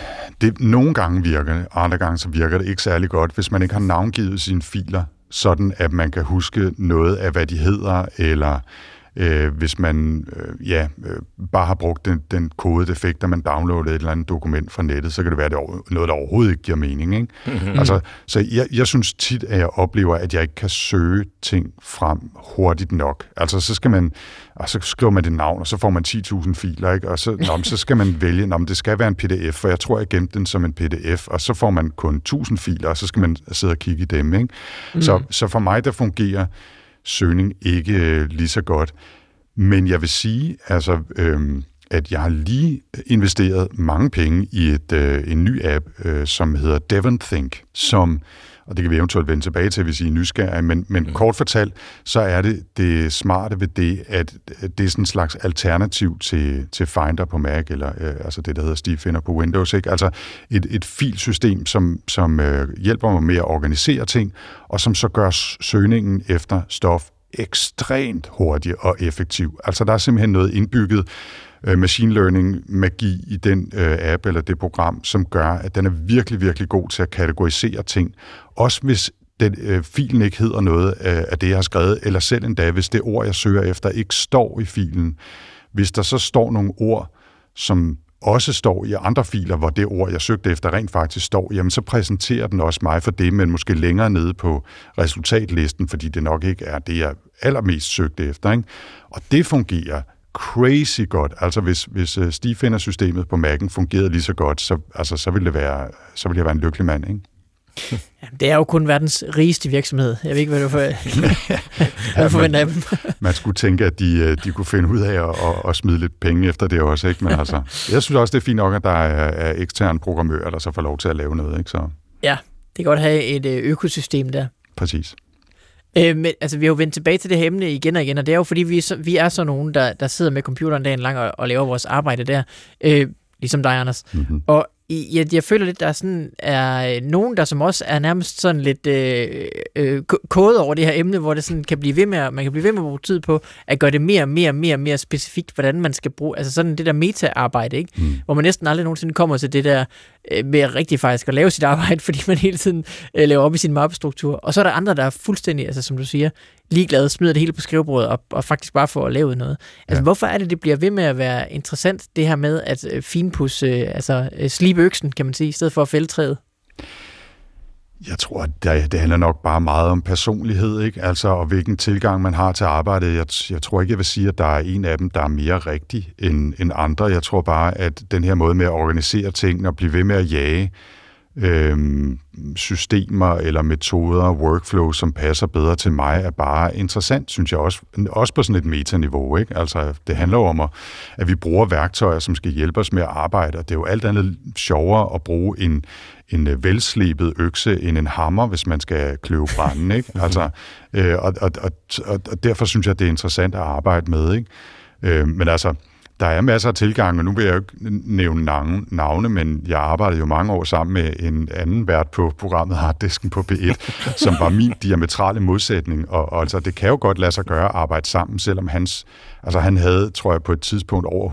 det, nogle gange virker det, andre gange så virker det ikke særlig godt, hvis man ikke har navngivet sine filer, sådan at man kan huske noget af, hvad de hedder, eller øh, hvis man øh, ja, øh, bare har brugt den, den kode-defekt, at man downloadede et eller andet dokument fra nettet, så kan det være det noget, der overhovedet ikke giver mening. Ikke? Mm-hmm. Altså, så jeg, jeg synes tit, at jeg oplever, at jeg ikke kan søge ting frem hurtigt nok. Altså, så skal man, og så skriver man det navn, og så får man 10.000 filer, ikke? og så, nå, så skal man vælge, nå, det skal være en pdf, for jeg tror, jeg gemte den som en pdf, og så får man kun 1.000 filer, og så skal man sidde og kigge i dem. Ikke? Mm. Så, så for mig, der fungerer søgning ikke øh, lige så godt. Men jeg vil sige, altså, øh, at jeg har lige investeret mange penge i et, øh, en ny app, øh, som hedder Devon Think, som og det kan vi eventuelt vende tilbage til, hvis I er nysgerrige, men, men mm. kort fortalt, så er det det smarte ved det, at det er sådan en slags alternativ til, til Finder på Mac, eller øh, altså det, der hedder Steve Finder på Windows. Ikke? Altså et, et filsystem, som, som øh, hjælper mig med at organisere ting, og som så gør søgningen efter stof ekstremt hurtig og effektiv. Altså der er simpelthen noget indbygget Øh, machine learning magi i den øh, app eller det program, som gør, at den er virkelig, virkelig god til at kategorisere ting. Også hvis den, øh, filen ikke hedder noget øh, af det, jeg har skrevet, eller selv endda, hvis det ord, jeg søger efter, ikke står i filen. Hvis der så står nogle ord, som også står i andre filer, hvor det ord, jeg søgte efter, rent faktisk står, jamen så præsenterer den også mig for det, men måske længere nede på resultatlisten, fordi det nok ikke er det, jeg allermest søgte efter. Ikke? Og det fungerer crazy godt. Altså hvis, hvis uh, stifinder-systemet på Mac'en fungerede lige så godt, så, altså, så, ville det være, så ville jeg være en lykkelig mand. Ikke? <laughs> Ja, det er jo kun verdens rigeste virksomhed. Jeg ved ikke, hvad du, for, <laughs> <laughs> hvad forventer af dem. man skulle tænke, at de, øh, de kunne finde ud af at, at, at smide lidt penge efter det også. Ikke? Men altså, jeg synes også, det er fint nok, at der er, er eksterne programmører, der så får lov til at lave noget. Ikke? Så. Ja, det kan godt have et øh, økosystem der. Præcis. Øh, men, altså, vi har jo vendt tilbage til det her emne igen og igen, og det er jo fordi, vi så, vi er så nogen, der, der sidder med computeren dagen lang og, og laver vores arbejde der, øh, ligesom dig, Anders. Mm-hmm. Og jeg, jeg føler lidt, der er, sådan, er øh, nogen, der som også er nærmest sådan lidt øh, øh, kode over det her emne, hvor det sådan kan blive ved med man kan blive ved med at bruge tid på at gøre det mere og mere og mere, mere specifikt, hvordan man skal bruge, altså sådan det der meta-arbejde, ikke? Mm. hvor man næsten aldrig nogensinde kommer til det der øh, med rigtig faktisk at lave sit <laughs> arbejde, fordi man hele tiden øh, laver op i sin mappestruktur. Og så er der andre, der er fuldstændig, altså som du siger, ligeglade, smider det hele på skrivebordet og, og faktisk bare får lavet noget. Altså ja. hvorfor er det, det bliver ved med at være interessant, det her med at øh, finpudse, øh, altså øh, slibe øksen, kan man sige, i stedet for at fælde træet? Jeg tror, at det, det handler nok bare meget om personlighed, ikke? Altså, og hvilken tilgang man har til arbejdet. Jeg, jeg tror ikke, jeg vil sige, at der er en af dem, der er mere rigtig end, end andre. Jeg tror bare, at den her måde med at organisere ting og blive ved med at jage, øh, systemer eller metoder, workflow, som passer bedre til mig, er bare interessant, synes jeg også. Også på sådan et metaniveau. Ikke? Altså, det handler jo om, at, at vi bruger værktøjer, som skal hjælpe os med at arbejde, og det er jo alt andet sjovere at bruge en, en øh, velslebet økse end en hammer, hvis man skal kløve branden. Ikke? <laughs> Altså, øh, og, og, og, og derfor synes jeg, det er interessant at arbejde med. Ikke? Øh, men altså, der er masser af tilgange, og nu vil jeg jo ikke nævne navne, men jeg arbejdede jo mange år sammen med en anden vært på programmet Harddisken på B1, <laughs> som var min diametrale modsætning, og, og altså, det kan jo godt lade sig gøre at arbejde sammen, selvom hans Altså han havde, tror jeg, på et tidspunkt over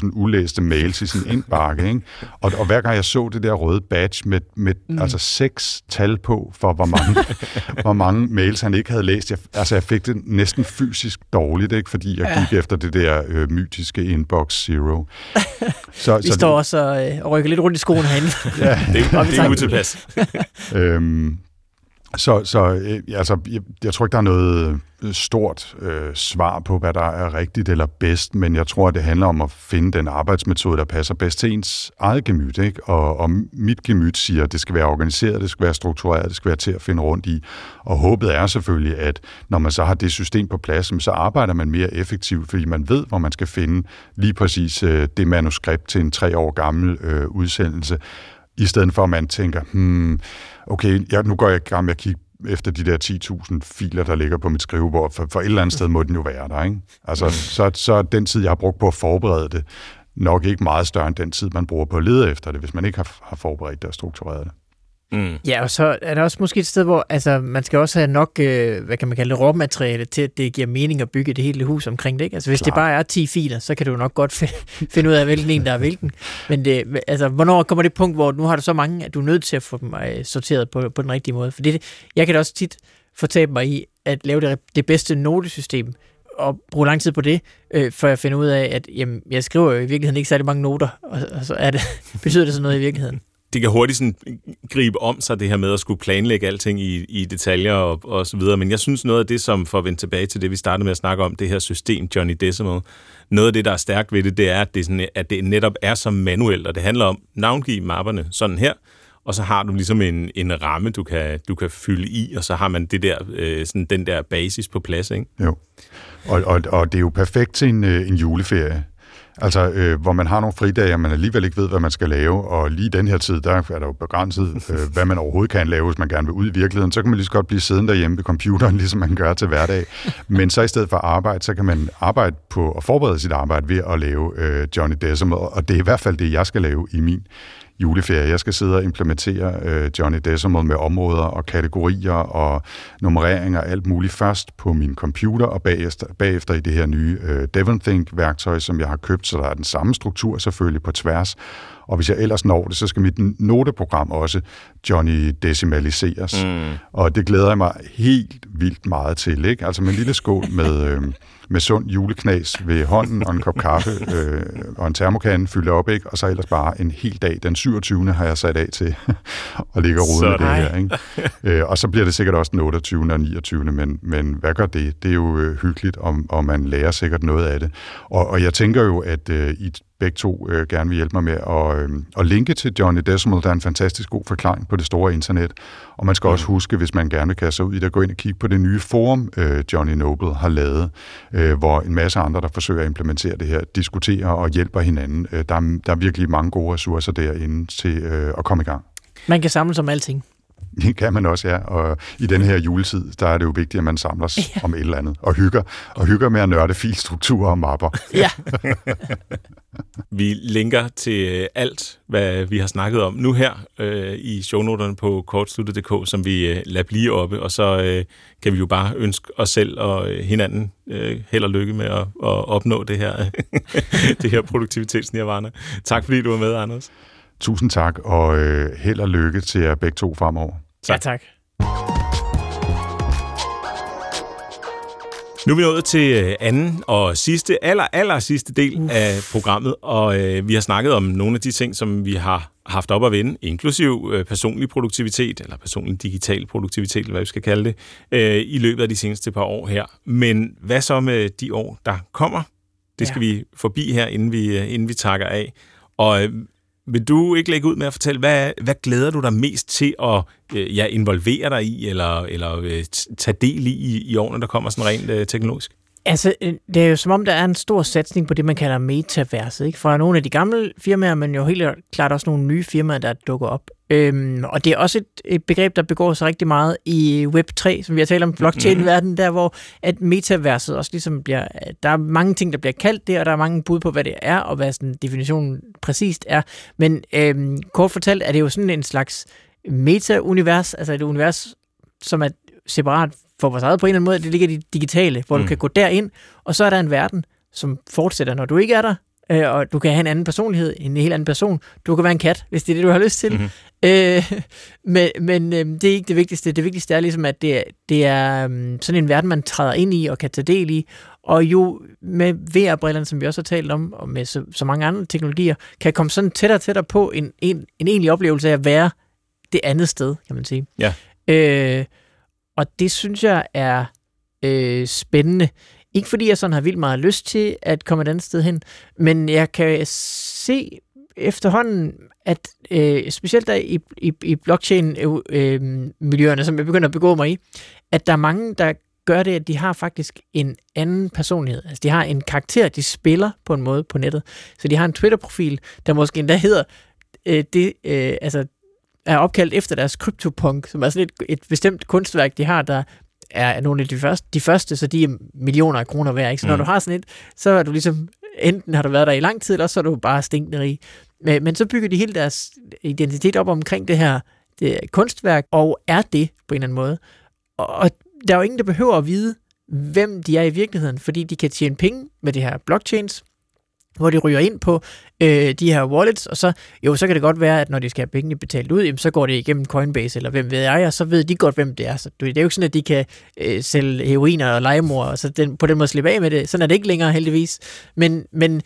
100.000 ulæste mails i sin indbakke. Ikke? Og, og hver gang jeg så det der røde badge med, med mm. altså seks tal på, for hvor mange, <laughs> hvor mange mails han ikke havde læst, jeg, altså jeg fik det næsten fysisk dårligt, ikke? fordi jeg gik ja. efter det der øh, mytiske inbox zero. <laughs> Så, Vi så står det, også og, øh, rykker lidt rundt i skoene herinde. ja, det, det er utilpas. <laughs> øhm, så, så øh, altså, jeg, jeg tror ikke, der er noget øh, stort øh, svar på, hvad der er rigtigt eller bedst, men jeg tror, at det handler om at finde den arbejdsmetode, der passer bedst til ens eget gemyt. Ikke? Og, og mit gemyt siger, at det skal være organiseret, det skal være struktureret, det skal være til at finde rundt i. Og håbet er selvfølgelig, at når man så har det system på plads, så arbejder man mere effektivt, fordi man ved, hvor man skal finde lige præcis øh, det manuskript til en tre år gammel øh, udsendelse, i stedet for at man tænker, hmm, okay, jeg, nu går jeg i gang med at kigge efter de der 10.000 filer, der ligger på mit skrivebord, for, for et eller andet sted må den jo være der, ikke? Altså, så, så den tid, jeg har brugt på at forberede det, nok ikke meget større end den tid, man bruger på at lede efter det, hvis man ikke har, har forberedt det og struktureret det. Mm. Ja, og så er der også måske et sted, hvor altså, man skal også have nok, øh, hvad kan man kalde det, råmateriale til, at det giver mening at bygge det hele hus omkring det. Ikke? Altså, hvis Klar. det bare er 10 filer, så kan du nok godt <laughs> finde ud af, hvilken en, der er hvilken. Men det, altså, hvornår kommer det punkt, hvor nu har du så mange, at du er nødt til at få dem øh, sorteret på, på den rigtige måde? For det, jeg kan da også tit fortabe mig i at lave det, det bedste notesystem, og bruge lang tid på det, øh, før jeg finder ud af, at jamen, jeg skriver jo i virkeligheden ikke særlig mange noter, og, og så er det, <laughs> betyder det sådan noget i virkeligheden det kan hurtigt sådan gribe om sig, det her med at skulle planlægge alting i, i detaljer og, og så videre. Men jeg synes, noget af det, som for at vende tilbage til det, vi startede med at snakke om, det her system, Johnny Decimal, noget af det, der er stærkt ved det, det er, at det, sådan, at det netop er så manuelt, og det handler om navngive mapperne sådan her, og så har du ligesom en, en ramme, du kan, du kan fylde i, og så har man det der, øh, sådan den der basis på plads, ikke? Jo, og, og, og det er jo perfekt til en, øh, en juleferie. Altså, øh, hvor man har nogle fridage, og man alligevel ikke ved, hvad man skal lave, og lige den her tid, der er der jo begrænset, øh, hvad man overhovedet kan lave, hvis man gerne vil ud i virkeligheden. Så kan man lige så godt blive siddende derhjemme ved computeren, <laughs> ligesom man gør til hverdag. Men så i stedet for arbejde, så kan man arbejde på at forberede sit arbejde ved at lave øh, Johnny Decimal, og det er i hvert fald det, jeg skal lave i min juleferie. Jeg skal sidde og implementere øh, Johnny Decimal med områder og kategorier og nummereringer og alt muligt først på min computer og bagefter, bagefter i det her nye øh, DevonThink-værktøj, som jeg har købt, så der er den samme struktur selvfølgelig på tværs. Og hvis jeg ellers når det, så skal mit noteprogram også Johnny decimaliseres. Mm. Og det glæder jeg mig helt vildt meget til. Ikke? Altså med en lille skål med... <laughs> Øh, med sund juleknas ved hånden og en kop kaffe øh, og en termokande fyldt op, ikke? og så ellers bare en hel dag. Den 27. har jeg sat af til <laughs> at ligge og rode med det her. Ikke? øh, og så bliver det sikkert også den 28. og 29. Men, men hvad gør det? Det er jo øh, hyggeligt, og, og man lærer sikkert noget af det. Og, og jeg tænker jo, at øh, i begge to øh, gerne vil hjælpe mig med at, øh, at linke til Johnny Decimal. Der er en fantastisk god forklaring på det store internet. Og man skal mm. også huske, hvis man gerne vil kaste sig ud i det, at gå ind og kigge på det nye forum, øh, Johnny Noble har lavet, øh, hvor en masse andre, der forsøger at implementere det her, diskuterer og hjælper hinanden. Øh, der, er, der er virkelig mange gode ressourcer derinde til øh, at komme i gang. Man kan samles om alting. Det <laughs> kan man også, ja. Og i den her juletid, der er det jo vigtigt, at man samles ja. om et eller andet. Og hygger, og hygger med at nørde filstrukturer og mapper. <laughs> Ja. <laughs> vi linker til alt, hvad vi har snakket om nu her øh, i shownoterne på kortsluttet.dk, som vi øh, lader blive oppe. Og så øh, kan vi jo bare ønske os selv og øh, hinanden øh, held og lykke med at, at opnå det her, det her produktivitetsnirvana. Tak fordi du var med, Anders. Tusind tak, og øh, held og lykke til jer begge to fremover. Tak. Ja, tak. Nu er vi nået til øh, anden og sidste, aller, aller sidste del uh. af programmet, og øh, vi har snakket om nogle af de ting, som vi har haft op at vende, inklusiv øh, personlig produktivitet, eller personlig digital produktivitet, eller hvad vi skal kalde det, øh, i løbet af de seneste par år her. Men hvad så med de år, der kommer? Det skal ja. vi forbi her, inden vi, øh, inden vi takker af. Og øh, vil du ikke lægge ud med at fortælle, hvad, hvad glæder du dig mest til at øh, ja, involvere dig i, eller, eller øh, tage del i, i årene, der kommer sådan rent øh, teknologisk? Altså, øh, det er jo som om, der er en stor satsning på det, man kalder metaverset. Ikke? Fra nogle af de gamle firmaer, men jo helt klart også nogle nye firmaer, der dukker op. Øhm, og det er også et, et begreb, der begår sig rigtig meget i Web3, som vi har talt om, blockchain-verdenen, der hvor at metaverset også ligesom bliver... Der er mange ting, der bliver kaldt det, og der er mange bud på, hvad det er, og hvad sådan definitionen præcist er. Men øhm, kort fortalt er det jo sådan en slags meta-univers, altså et univers, som er separat for vores eget på en eller anden måde. Det ligger i det digitale, hvor mm. du kan gå derind, og så er der en verden, som fortsætter, når du ikke er der, øh, og du kan have en anden personlighed, en helt anden person. Du kan være en kat, hvis det er det, du har lyst til. Mm-hmm. Øh, <laughs> men men øh, det er ikke det vigtigste. Det vigtigste er ligesom, at det, det er øh, sådan en verden, man træder ind i og kan tage del i. Og jo med VR-brillerne, som vi også har talt om, og med så, så mange andre teknologier, kan komme sådan tættere og tættere på en, en, en egentlig oplevelse af at være det andet sted, kan man sige. Ja. Øh, og det synes jeg er øh, spændende. Ikke fordi jeg sådan har vildt meget lyst til at komme et andet sted hen, men jeg kan se efterhånden, at øh, specielt der i, i, i blockchain-miljøerne, øh, øh som jeg begynder at begå mig i, at der er mange, der gør det, at de har faktisk en anden personlighed. Altså, de har en karakter, de spiller på en måde på nettet. Så de har en Twitter-profil, der måske endda hedder, øh, det, øh, altså, er opkaldt efter deres CryptoPunk, som er sådan et, et bestemt kunstværk, de har, der er nogle af de første, de første, så de er millioner af kroner værd. Ikke? Så når mm. du har sådan et, så er du ligesom, enten har du været der i lang tid, eller så er du bare stinkende rig. Men, men så bygger de hele deres identitet op omkring det her, det et kunstværk, og er det på en eller anden måde. Og, og der er jo ingen, der behøver at vide, hvem de er i virkeligheden, fordi de kan tjene penge med det her blockchains, hvor de ryger ind på øh, de her wallets, og så, jo, så kan det godt være, at når de skal have pengene betalt ud, jamen, så går det igennem Coinbase, eller hvem ved jeg, og så ved de godt, hvem det er. Så det er jo ikke sådan, at de kan øh, sælge heroiner og legemord, og så den, på den måde slippe af med det. Sådan er det ikke længere, heldigvis. Men, men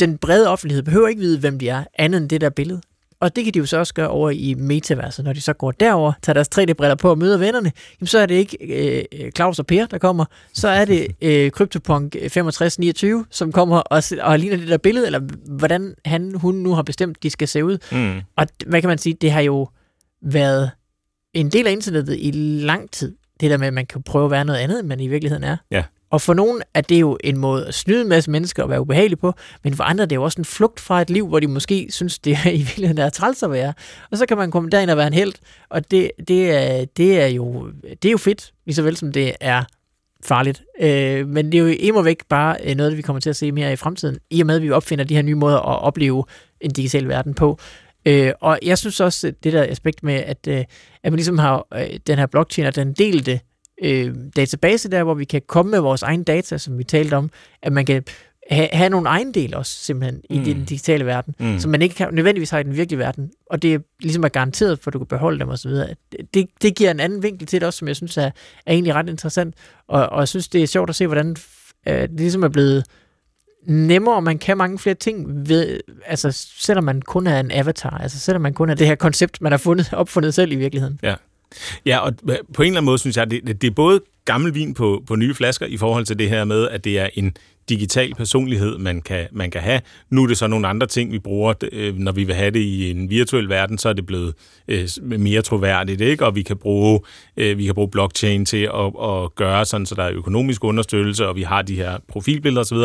den brede offentlighed behøver ikke vide, hvem de er, andet end det der billede. Og det kan de jo så også gøre over i metaverset. Når de så går derover, tager deres 3D-briller på og møder vennerne, jamen så er det ikke øh, Claus og Per, der kommer. Så er det <laughs> øh, CryptoPunk 6529, som kommer og, og ligner det der billede, eller hvordan han, hun nu har bestemt, de skal se ud. Mm. Og hvad kan man sige, det har jo været en del af internettet i lang tid. Det der med, at man kan prøve at være noget andet, end man i virkeligheden er. Ja. Og for nogen er det jo en måde at snyde en masse mennesker og være ubehagelig på, men for andre er det jo også en flugt fra et liv, hvor de måske synes, det er <laughs> i virkeligheden er træls at være. Og så kan man komme derind og være en held, og det, det, er, det, er, jo, det er jo fedt, lige så vel som det er farligt. Øh, men det er jo imod væk bare øh, noget, vi kommer til at se mere i fremtiden, i og med, at vi opfinder de her nye måder at opleve en digital verden på. Øh, og jeg synes også, det der aspekt med, at, øh, at man ligesom har øh, den her blockchain, og den delte øh, database der, hvor vi kan komme med vores egen data, som vi talte om, at man kan ha- have nogle ejendele også simpelthen mm. i den digitale verden, mm. som man ikke kan, nødvendigvis har i den virkelige verden, og det er ligesom er garanteret for, at du kan beholde dem osv. Det, det giver en anden vinkel til det også, som jeg synes er, er egentlig ret interessant, og, og jeg synes, det er sjovt at se, hvordan øh, det ligesom er blevet nemmere, og man kan mange flere ting, ved, altså selvom man kun er en avatar, altså selvom man kun er det her koncept, man har fundet, opfundet selv i virkeligheden. Ja. Ja, og på en eller anden måde synes jeg, det, det er både gammel vin på, på nye flasker i forhold til det her med, at det er en digital personlighed, man kan, man kan have. Nu er det så nogle andre ting, vi bruger. Øh, når vi vil have det i en virtuel verden, så er det blevet øh, mere troværdigt, ikke? og vi kan bruge, øh, vi kan bruge blockchain til at, at gøre sådan, så der er økonomisk understøttelse, og vi har de her profilbilleder osv.,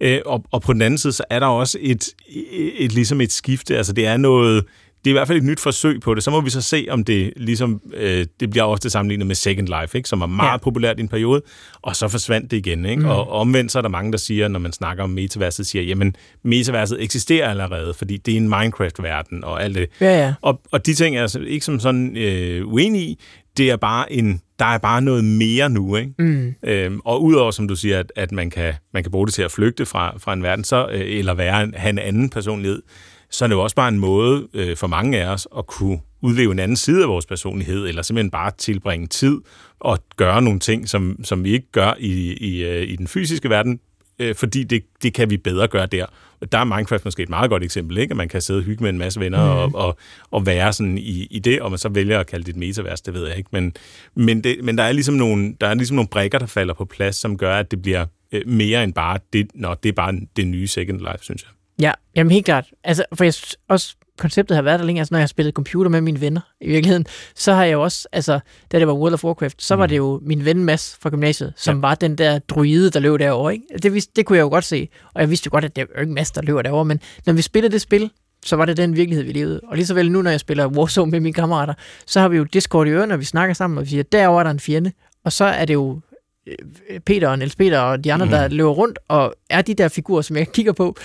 øh, og, og på den anden side, så er der også et, et, et ligesom et skifte. Altså det er noget, det er i hvert fald et nyt forsøg på det. Så må vi så se, om det ligesom, øh, det bliver ofte sammenlignet med Second Life, ikke? som var meget ja. populært i en periode, og så forsvandt det igen. Ikke? Mm. Og omvendt så er der mange, der siger, når man snakker om metaverset, siger, jamen, metaverset eksisterer allerede, fordi det er en Minecraft-verden og alt det. Ja, ja. Og, og de ting er altså ikke som sådan øh, uenige i. Det er bare en, der er bare noget mere nu, ikke? Mm. Øhm, og udover, som du siger, at, at man, kan, man kan bruge det til at flygte fra, fra en verden, så, øh, eller være, have en anden personlighed, så er det jo også bare en måde øh, for mange af os at kunne udleve en anden side af vores personlighed, eller simpelthen bare tilbringe tid og gøre nogle ting, som, som vi ikke gør i, i, øh, i den fysiske verden, øh, fordi det, det kan vi bedre gøre der. Der er Minecraft måske et meget godt eksempel, ikke? at man kan sidde og hygge med en masse venner mm. og, og, og være sådan i, i det, og man så vælger at kalde det et metavers, det ved jeg ikke. Men, men, det, men der, er ligesom nogle, der er ligesom nogle brækker, der falder på plads, som gør, at det bliver øh, mere end bare det, når det er bare det nye Second Life, synes jeg. Ja, jamen helt klart. Altså, for jeg synes også, konceptet har været der længe. Altså, når jeg har spillet computer med mine venner i virkeligheden, så har jeg jo også, altså, da det var World of Warcraft, så mm. var det jo min ven Mads fra gymnasiet, som ja. var den der druide, der løb derovre. Ikke? Det, vidste, det kunne jeg jo godt se. Og jeg vidste jo godt, at det er jo ikke Mads, der løber derovre. Men når vi spillede det spil, så var det den virkelighed, vi levede. Og lige så vel nu, når jeg spiller Warzone med mine kammerater, så har vi jo Discord i ørerne, og vi snakker sammen, og vi siger, derovre er der en fjende. Og så er det jo øh, Peter og Niels Peter og de andre, mm. der løber rundt, og er de der figurer, som jeg kigger på,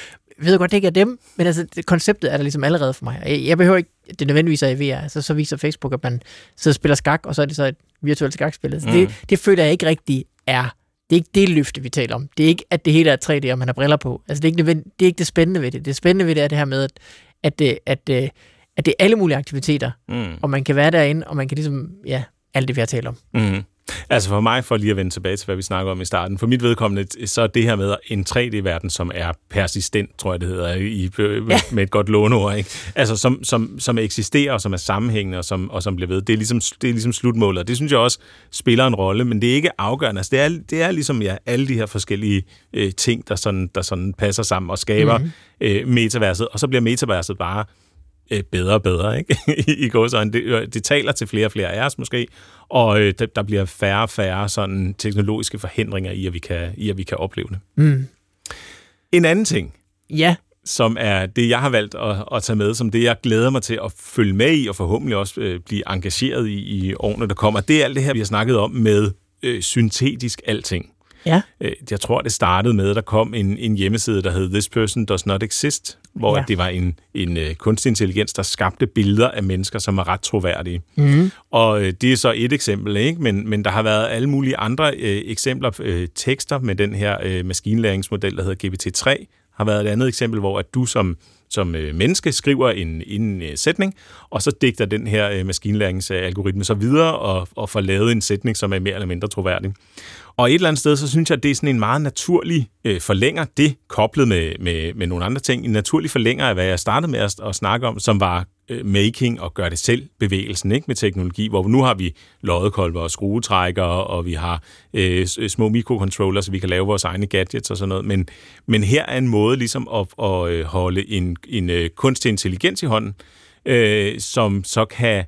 ved godt, det ikke er dem, men altså, det, konceptet er der ligesom allerede for mig. Jeg, jeg behøver ikke, det nødvendigvis er i VR, altså, så viser Facebook, at man sidder og spiller skak, og så er det så et virtuelt skakspil. Altså, mm. det, det føler jeg ikke rigtig er. Det er ikke det løfte, vi taler om. Det er ikke, at det hele er 3D, og man har briller på. Altså, det er ikke, det, er ikke det spændende ved det. Det spændende ved det er det her med, at, at, at, at, at det er alle mulige aktiviteter, mm. og man kan være derinde, og man kan ligesom, ja, alt det, vi har talt om. Mm. Altså for mig, for lige at vende tilbage til, hvad vi snakker om i starten, for mit vedkommende, så er det her med en 3D-verden, som er persistent, tror jeg det hedder, i, ja. med et godt låneord, ikke? Altså som, som, som eksisterer, og som er sammenhængende, og som, og som bliver ved. Det er, ligesom, det er ligesom slutmålet, og det synes jeg også spiller en rolle, men det er ikke afgørende. Altså det er, det er ligesom ja, alle de her forskellige øh, ting, der sådan, der sådan passer sammen og skaber mm-hmm. øh, metaverset, og så bliver metaverset bare øh, bedre og bedre, ikke? <laughs> I går så det, øh, det taler til flere og flere af os måske, og øh, der, der bliver færre og færre sådan teknologiske forhindringer i, at vi kan, i, at vi kan opleve det. Mm. En anden ting, ja. som er det, jeg har valgt at, at tage med, som det, jeg glæder mig til at følge med i, og forhåbentlig også øh, blive engageret i i årene, der kommer, det er alt det her, vi har snakket om med øh, syntetisk alting. Ja. Jeg tror, det startede med, at der kom en, en hjemmeside, der hed This Person Does Not Exist, hvor Ja. det var en, en øh, kunstig intelligens, der skabte billeder af mennesker, som var ret troværdige. Mm. Og øh, det er så et eksempel, ikke? Men, men der har været alle mulige andre øh, eksempler, øh, tekster med den her øh, maskinlæringsmodel, der hedder GPT-3, har været et andet eksempel, hvor at du som, som øh, menneske skriver en, en øh, sætning, og så digter den her øh, maskinlæringsalgoritme så videre og, og får lavet en sætning, som er mere eller mindre troværdig. Og et eller andet sted, så synes jeg, at det er sådan en meget naturlig øh, forlænger, det koblet med, med, med nogle andre ting, en naturlig forlænger af, hvad jeg startede med at, at snakke om, som var Øh, making og gør det selv bevægelsen ikke med teknologi, hvor nu har vi loddekolber og skruetrækkere, og vi har øh, øh små mikrocontrollers, så vi kan lave vores egne gadgets og sådan noget. Men, men her er en måde ligesom at, at øh, holde en, en kunstig intelligens i hånden, øh, som så kan,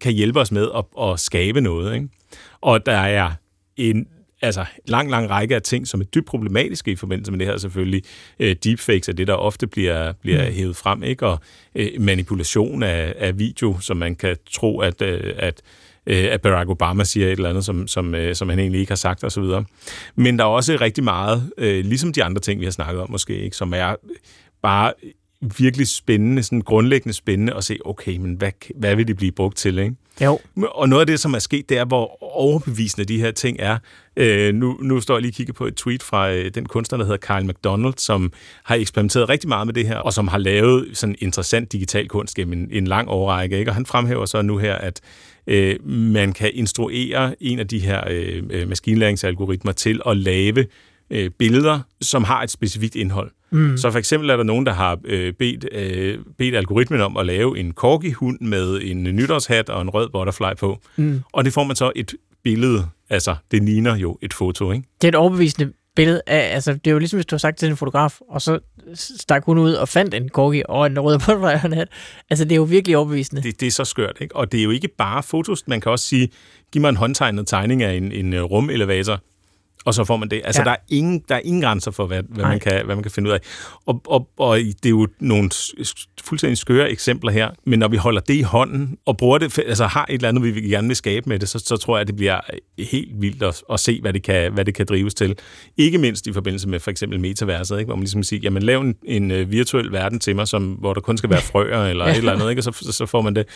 kan hjælpe os med at, at skabe noget. Ikke? Og der er en altså lang, lang række af ting, som er dybt problematiske i forbindelse med det her selvfølgelig. Øh, deepfakes er det, der ofte bliver, bliver mm. hævet frem, ikke? og øh, manipulation af, af video, som man kan tro, at, øh, at øh, at Barack Obama siger et eller andet, som, som, øh, som han egentlig ikke har sagt osv. Men der er også rigtig meget, øh, ligesom de andre ting, vi har snakket om måske, ikke, som er bare virkelig spændende, sådan grundlæggende spændende at se, okay, men hvad, hvad vil de blive brugt til, ikke? Jo. Og noget af det, som er sket, det er, hvor overbevisende de her ting er. Øh, nu, nu står jeg lige og kigger på et tweet fra øh, den kunstner, der hedder Kyle McDonald, som har eksperimenteret rigtig meget med det her, og som har lavet sådan interessant digital kunst gennem en, en lang årrække. Ikke? Og han fremhæver så nu her, at øh, man kan instruere en af de her øh, øh, maskinlæringsalgoritmer til at lave øh, billeder, som har et specifikt indhold. Mm. Så for eksempel er der nogen, der har øh, bedt, øh, bedt algoritmen om at lave en corgi-hund med en nytårshat og en rød butterfly på. Mm. Og det får man så et billede, altså det ligner jo et foto, ikke? Det er et overbevisende billede af, altså det er jo ligesom, hvis du har sagt til en fotograf, og så stak hun ud og fandt en corgi og en rød <laughs> butterfly og en hat. Altså det er jo virkelig overbevisende. Det, det er så skørt, ikke? Og det er jo ikke bare fotos. Man kan også sige, giv mig en håndtegnet tegning af en, en øh, rumelevator, og så får man det. Altså, Ja. der, er ingen, der er ingen grænser for, hvad, hvad, Nej. man kan, hvad man kan finde ud af. Og, og, og det er jo nogle fuldstændig skøre eksempler her, men når vi holder det i hånden og bruger det, altså har et eller andet, vi gerne vil skabe med det, så, så tror jeg, at det bliver helt vildt at, at se, hvad det, kan, hvad det kan drives til. Ikke mindst i forbindelse med for eksempel metaverset, ikke? hvor man ligesom siger, jamen lav en, en øh, virtuel verden til mig, som, hvor der kun skal være frøer eller et eller andet, ikke? og så, så- så får man det.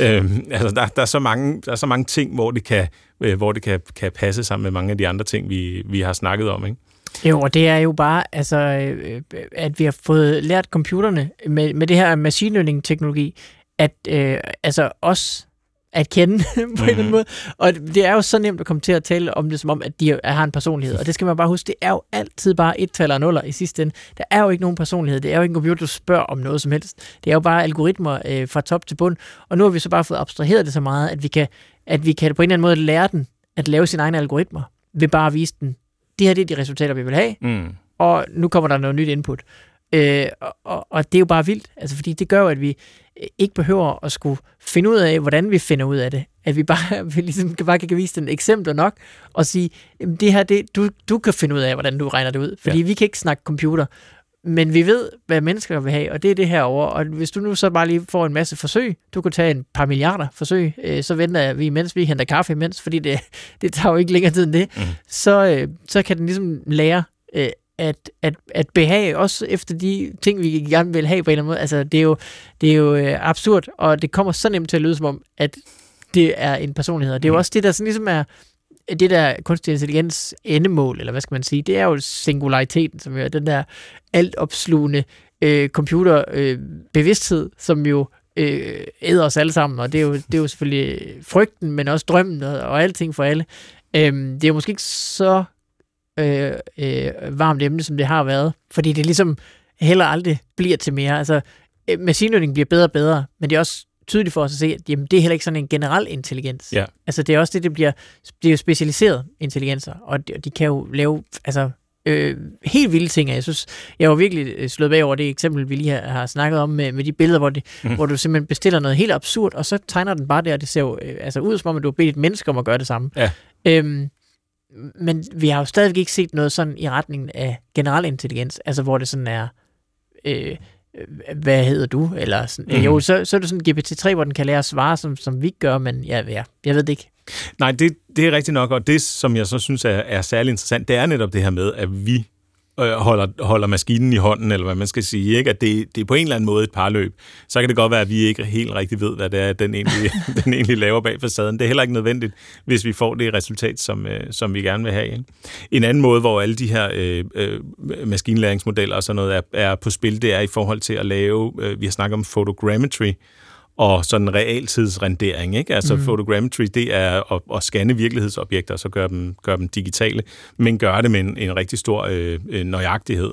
Øhm, altså, der, der, er så mange, der er så mange ting, hvor det kan øh, hvor det kan, kan passe sammen med mange af de andre ting, vi, vi har snakket om. Ikke? Jo, og det er jo bare, altså, øh, at vi har fået lært computerne med, med det her machine learning-teknologi, at øh, altså os at kende <laughs> på en eller anden Mhm. måde. Og det er jo så nemt at komme til at tale om det, som om, at de har en personlighed. Og det skal man bare huske, det er jo altid bare et tal og nuller i sidste ende. Der er jo ikke nogen personlighed. Det er jo ikke en computer, du spørger om noget som helst. Det er jo bare algoritmer øh, fra top til bund. Og nu har vi så bare fået abstraheret det så meget, at vi kan, at vi kan på en eller anden måde lære den at lave sine egne algoritmer, ved bare at vise den, det her det er de resultater, vi vil have, Mm. og nu kommer der noget nyt input. Øh, og, og, og det er jo bare vildt, altså, fordi det gør jo, at vi ikke behøver at skulle finde ud af, hvordan vi finder ud af det. At vi bare, <laughs> vi ligesom bare kan vise den eksempler nok, og sige, "Jamen, det her, det, du, du kan finde ud af, hvordan du regner det ud. Fordi ja. vi kan ikke snakke computer, men vi ved, hvad mennesker vil have, og det er det her over. Og hvis du nu så bare lige får en masse forsøg, du kan tage en par milliarder forsøg, øh, så venter vi, mens vi henter kaffe imens, fordi det, <laughs> det tager jo ikke længere tid end det, mm. så, øh, så kan den ligesom lære øh, at, at, at behage, også efter de ting, vi gerne vil have på en eller anden måde. Altså, det er jo, det er jo øh, absurd, og det kommer så nemt til at lyde som om, at det er en personlighed. Og det er jo Mm. også det, der sådan ligesom er det der kunstig intelligens endemål, eller hvad skal man sige, det er jo singulariteten, som jo er den der altopslugende øh, computerbevidsthed, øh, bevidsthed, som jo øh, æder os alle sammen, og det er jo, det er jo selvfølgelig frygten, men også drømmen og, og alting for alle. Øhm, det er jo måske ikke så øh, øh, varmt emne, som det har været, fordi det ligesom heller aldrig bliver til mere. Altså, øh, machine learning bliver bedre og bedre, men det er også tydeligt for os at se, at jamen, det er heller ikke sådan en generel intelligens. Ja. Altså, det er også det, det bliver, det er jo specialiseret intelligenser, og de, de kan jo lave altså, øh, helt vilde ting. Jeg synes, jeg var virkelig øh, slået bag over det eksempel, vi lige har, har snakket om med, med de billeder, hvor, det, mm. hvor du simpelthen bestiller noget helt absurd, og så tegner den bare der, og det ser jo øh, altså, ud som om, at du har bedt et menneske om at gøre det samme. Ja. Øhm, men vi har jo stadigvæk ikke set noget sådan i retningen af generel intelligens, altså hvor det sådan er, øh, øh, hvad hedder du? Eller sådan, mm. Mhm. Jo, så, så er det sådan GPT-3, hvor den kan lære at svare, som, som vi gør, men ja, ja, jeg ved det ikke. Nej, det, det er rigtigt nok, og det, som jeg så synes er, er særlig interessant, det er netop det her med, at vi øh, holder, holder maskinen i hånden, eller hvad man skal sige, ikke? at det, det er på en eller anden måde et parløb. Så kan det godt være, at vi ikke helt rigtig ved, hvad det er, den egentlig, <laughs> den egentlig laver bag facaden. Det er heller ikke nødvendigt, hvis vi får det resultat, som, øh, som vi gerne vil have. Ikke? En anden måde, hvor alle de her øh, øh, maskinlæringsmodeller og sådan noget er, er på spil, det er i forhold til at lave, øh, vi har snakket om photogrammetry, og sådan realtidsrendering. Ikke? Altså mm. photogrammetry, det er at, at scanne virkelighedsobjekter, og så gøre dem, gøre dem digitale, men gøre det med en, en rigtig stor øh, øh nøjagtighed.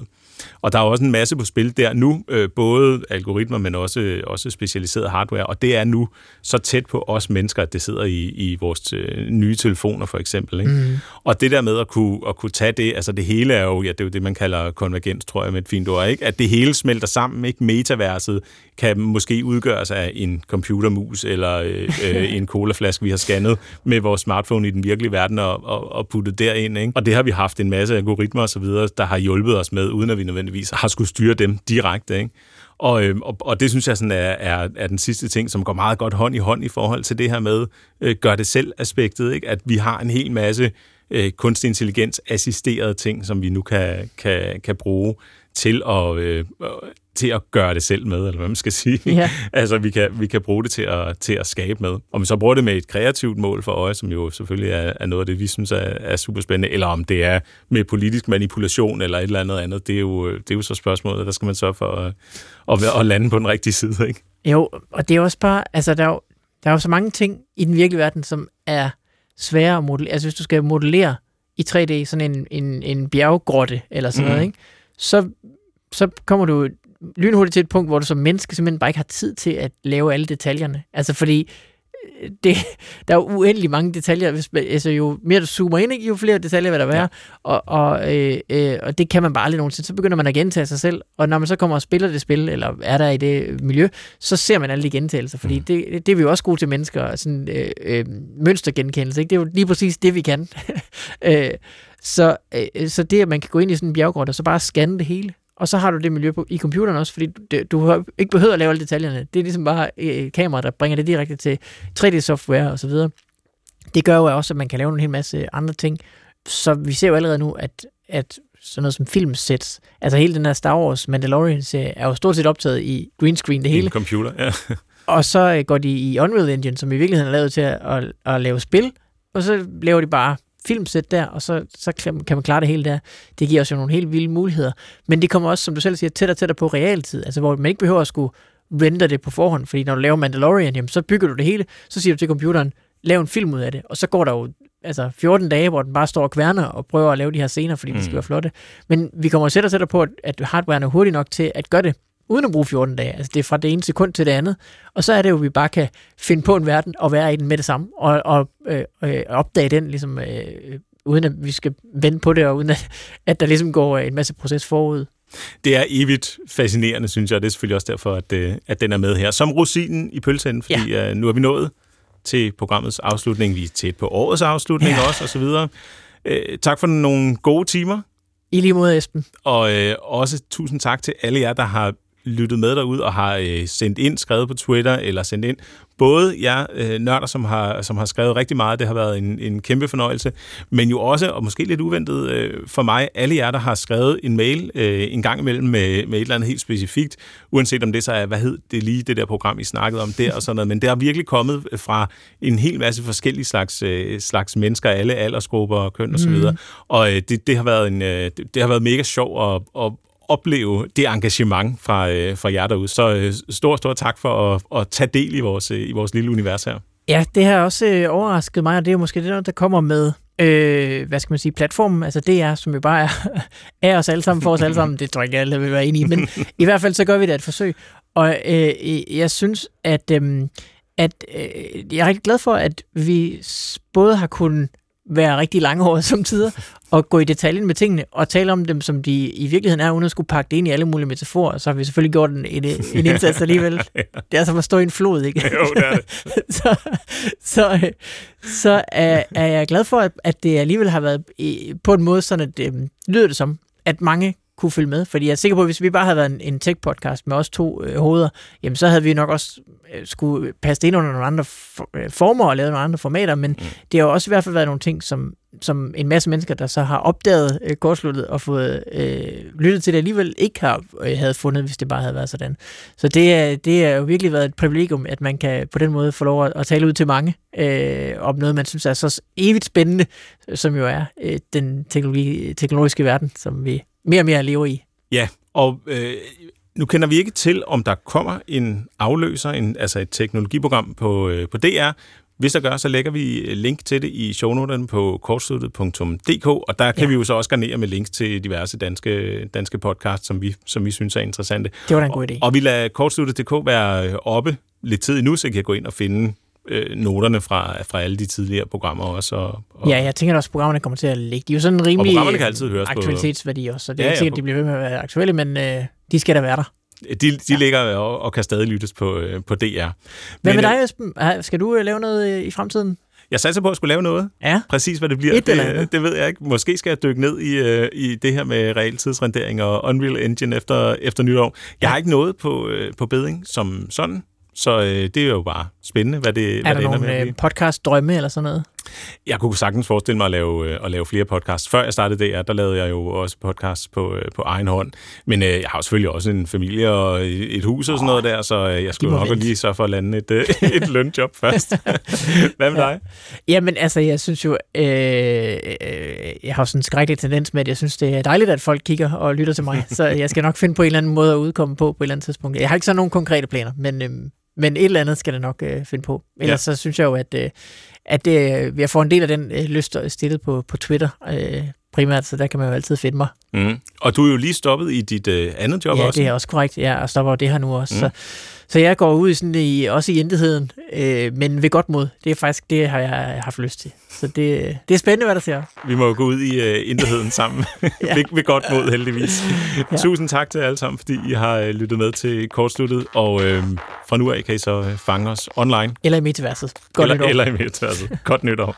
Og der er også en masse på spil der nu, øh, både algoritmer, men også, også specialiseret hardware, og det er nu så tæt på os mennesker, at det sidder i, i vores øh, nye telefoner for eksempel. Ikke? Mm. Og det der med at kunne, at kunne tage det, altså det hele er jo, ja, det er jo det, man kalder konvergens, tror jeg med et fint ord, ikke? at det hele smelter sammen, ikke? Metaverset kan måske udgøres af en computermus eller øh, øh, en <laughs> colaflaske, vi har scannet med vores smartphone i den virkelige verden og, og, og puttet derind. Ikke? Og det har vi haft en masse algoritmer osv., der har hjulpet os med, uden at vi nødvendigvis har skulle styre dem direkte. Ikke? Og, øh, og, og det synes jeg sådan er, er, er den sidste ting, som går meget godt hånd i hånd i forhold til det her med øh, gør det selv aspektet, ikke? at vi har en hel masse øh, kunstig intelligens assisterede ting, som vi nu kan, kan, kan bruge til at, øh, til at gøre det selv med, eller hvad man skal sige. Ja. <laughs> altså, vi kan, vi kan bruge det til at, til at skabe med. Om vi så bruger det med et kreativt mål for øje, som jo selvfølgelig er, er noget af det, vi synes er, er super spændende, eller om det er med politisk manipulation eller et eller andet andet, det er jo, det er jo så spørgsmålet, der skal man sørge for at, at, at lande på den rigtige side. Ikke? Jo, og det er også bare, altså der er jo, der er jo så mange ting i den virkelige verden, som er svære at modellere. Altså hvis du skal modellere i 3D sådan en, en, en bjerggrotte eller sådan mm. noget, ikke? Så så kommer du lynhurtigt til et punkt, hvor du som menneske simpelthen bare ikke har tid til at lave alle detaljerne. Altså fordi, øh, det, <laughs> der er jo uendelig mange detaljer. Hvis, altså, jo mere du zoomer ind, jo flere detaljer vil der være. Ja. Og, og, øh, øh, og det kan man bare aldrig nogensinde. Så begynder man at gentage sig selv. Og når man så kommer og spiller det spil, eller er der i det miljø, så ser man alle de gentagelser. Fordi mm. det, det er vi jo også gode til mennesker. Sådan, øh, øh, mønstergenkendelse. Ikke? Det er jo lige præcis det, vi kan. <laughs> øh, så, øh, så det, at man kan gå ind i sådan en bjerggrot, og så bare scanne det hele, og så har du det miljø på, i computeren også, fordi du, du har ikke behøver at lave alle detaljerne. Det er ligesom bare et øh, kamera, der bringer det direkte til 3D-software og så videre. Det gør jo også, at man kan lave en hel masse andre ting. Så vi ser jo allerede nu, at, at sådan noget som filmsets, altså hele den her Star Wars Mandalorian-serie, er jo stort set optaget i green screen, det hele. En computer, ja. <laughs> og så øh, går de i Unreal Engine, som i virkeligheden er lavet til at, at, at lave spil, og så laver de bare filmsæt der, og så, så kan man klare det hele der. Det giver os jo nogle helt vilde muligheder. Men det kommer også, som du selv siger, tættere og tættere på realtid, altså hvor man ikke behøver at skulle render det på forhånd, fordi når du laver Mandalorian, jamen, så bygger du det hele, så siger du til computeren, lav en film ud af det, og så går der jo altså 14 dage, hvor den bare står og kværner og prøver at lave de her scener, fordi mm. de skal være flotte. Men vi kommer sætte og sætter på, at hardwaren er hurtig nok til at gøre det uden at bruge 14 dage. Altså det er fra det ene sekund til det andet. Og så er det jo, at vi bare kan finde på en verden og være i den med det samme, og, og øh, øh, opdage den, ligesom, øh, uden at vi skal vente på det, og uden at, <laughs> at der ligesom går en masse proces forud. Det er evigt fascinerende, synes jeg, og det er selvfølgelig også derfor, at, øh, at den er med her. Som rosinen i pølsen, fordi ja. uh, nu er vi nået til programmets afslutning. Vi er tæt på årets afslutning ja. også, og så videre. Uh, tak for nogle gode timer. I lige måde, Esben. Og uh, også tusind tak til alle jer, der har lyttet med derude og har øh, sendt ind, skrevet på Twitter eller sendt ind. Både jer øh, nørder, som har, som har skrevet rigtig meget, det har været en, en kæmpe fornøjelse, men jo også, og måske lidt uventet øh, for mig, alle jer, der har skrevet en mail øh, en gang imellem med, med et eller andet helt specifikt, uanset om det så er, hvad hed det lige, det der program, I snakkede om der og sådan noget, men det har virkelig kommet fra en hel masse forskellige slags, øh, slags mennesker, alle aldersgrupper og køn og så mhm. videre, og øh, det, det, har været en, øh, det, det har været mega sjov at, at, opleve det engagement fra, øh, fra jer derude. Så øh, stor, stor tak for at, at tage del i vores, øh, i vores lille univers her. Ja, det har også øh, overrasket mig, og det er måske det, der kommer med, øh, hvad skal man sige, platformen, altså det er, som jo bare er, <laughs> er os alle sammen, for os alle sammen, det tror jeg ikke alle vil være enige i, men <laughs> i hvert fald så gør vi det et forsøg. Og øh, jeg synes, at, øh, at øh, jeg er rigtig glad for, at vi både har kunnet være rigtig langhåret som tider, og gå i detaljen med tingene, og tale om dem, som de i virkeligheden er, uden at skulle pakke det ind i alle mulige metaforer, så har vi selvfølgelig gjort en, en, en <laughs> indsats alligevel. ja. Det er som at stå i en flod, ikke? Jo, det er det. <laughs> så så, så er, er jeg glad for, at, det alligevel har været på en måde sådan, at øhm, lyder det som, at mange kunne følge med. Fordi jeg er sikker på, at hvis vi bare havde været en, en tech-podcast med os to øh, hoveder, jamen så havde vi nok også øh, skulle passe ind under nogle andre for, øh, former og lave nogle andre formater, men mm. det har jo også i hvert fald været nogle ting, som, som en masse mennesker, der så har opdaget øh, kortsluttet og fået øh, lyttet til det alligevel, ikke har, øh, havde fundet, hvis det bare havde været sådan. Så det er, det er jo virkelig været et privilegium, at man kan på den måde få lov at, at tale ud til mange øh, om noget, man synes er så evigt spændende, som jo er øh, den teknologi, teknologiske verden, som vi mere og mere lever i. Ja, og øh, nu kender vi ikke til, om der kommer en afløser, en, altså et teknologiprogram på, øh, på DR. Hvis der gør, så lægger vi link til det i shownoterne på kortsluttet.dk, og der kan ja. vi jo så også garnere med links til diverse danske, danske podcasts, som vi, som vi synes er interessante. Det var da en god idé. Og, og vi lader kortsluttet.dk være oppe lidt tid endnu, så I kan gå ind og finde øh, noterne fra, fra alle de tidligere programmer også. Og, og ja, jeg tænker også, at programmerne kommer til at ligge. De er jo sådan rimelig og programmerne kan altid høres aktualitetsværdi også, så det er ja, ikke sikkert, at de bliver ved med at være aktuelle, men øh, de skal da være der. De, de ja. ligger og, og kan stadig lyttes på, øh, på DR. Hvad men, med dig, Esben? Skal du øh, lave noget øh, i fremtiden? Jeg satser på at skulle lave noget. Ja. Præcis, hvad det bliver. Et det, det ved jeg ikke. Måske skal jeg dykke ned i, uh, i det her med realtidsrendering og Unreal Engine efter, efter nytår. Jeg ja. har ikke noget på, uh, på beding som sådan. Så øh, det er jo bare spændende, hvad det, er hvad der det nogle øh, podcast-drømme eller sådan noget? Jeg kunne sagtens forestille mig at lave, øh, at lave flere podcasts. Før jeg startede DR, der lavede jeg jo også podcasts på, øh, på egen hånd. Men øh, jeg har selvfølgelig også en familie og et hus og sådan noget der, så øh, jeg skulle nok vente. lige så for at lande et, <laughs> et lønjob <laughs> først. Hvad med ja. dig? Jamen altså, jeg synes jo, øh, jeg har sådan en skrækkelig tendens med, at jeg synes, det er dejligt, at folk kigger og lytter til mig. så jeg skal nok finde på en eller anden måde at udkomme på på et eller andet tidspunkt. Jeg har ikke så nogen konkrete planer, men... Øh, men et eller andet skal det nok øh, finde på. Ellers ja. så synes jeg jo, at, øh, at det, vi har fået en del af den øh, lyst stillet på, på Twitter øh, primært, så der kan man jo altid finde mig. Mm. Og du er jo lige stoppet i dit øh, andet job ja, også. Ja, det er også korrekt. Ja, og stopper det her nu også. Mm. Så, så jeg går ud i sådan i, også i intetheden, øh, men ved godt mod. Det er faktisk det, har jeg haft lyst til. Så det, det er spændende, hvad der ser. Vi må jo gå ud i uh, intetheden sammen. <laughs> ja. ved, ved godt mod, heldigvis. <laughs> ja. Tusind tak til jer alle sammen, fordi I har uh, lyttet med til Kortsluttet. Og uh, fra nu af kan I så uh, fange os online. Eller i metaverset. Godt eller, nytår. Eller i metaverset. Godt nytår.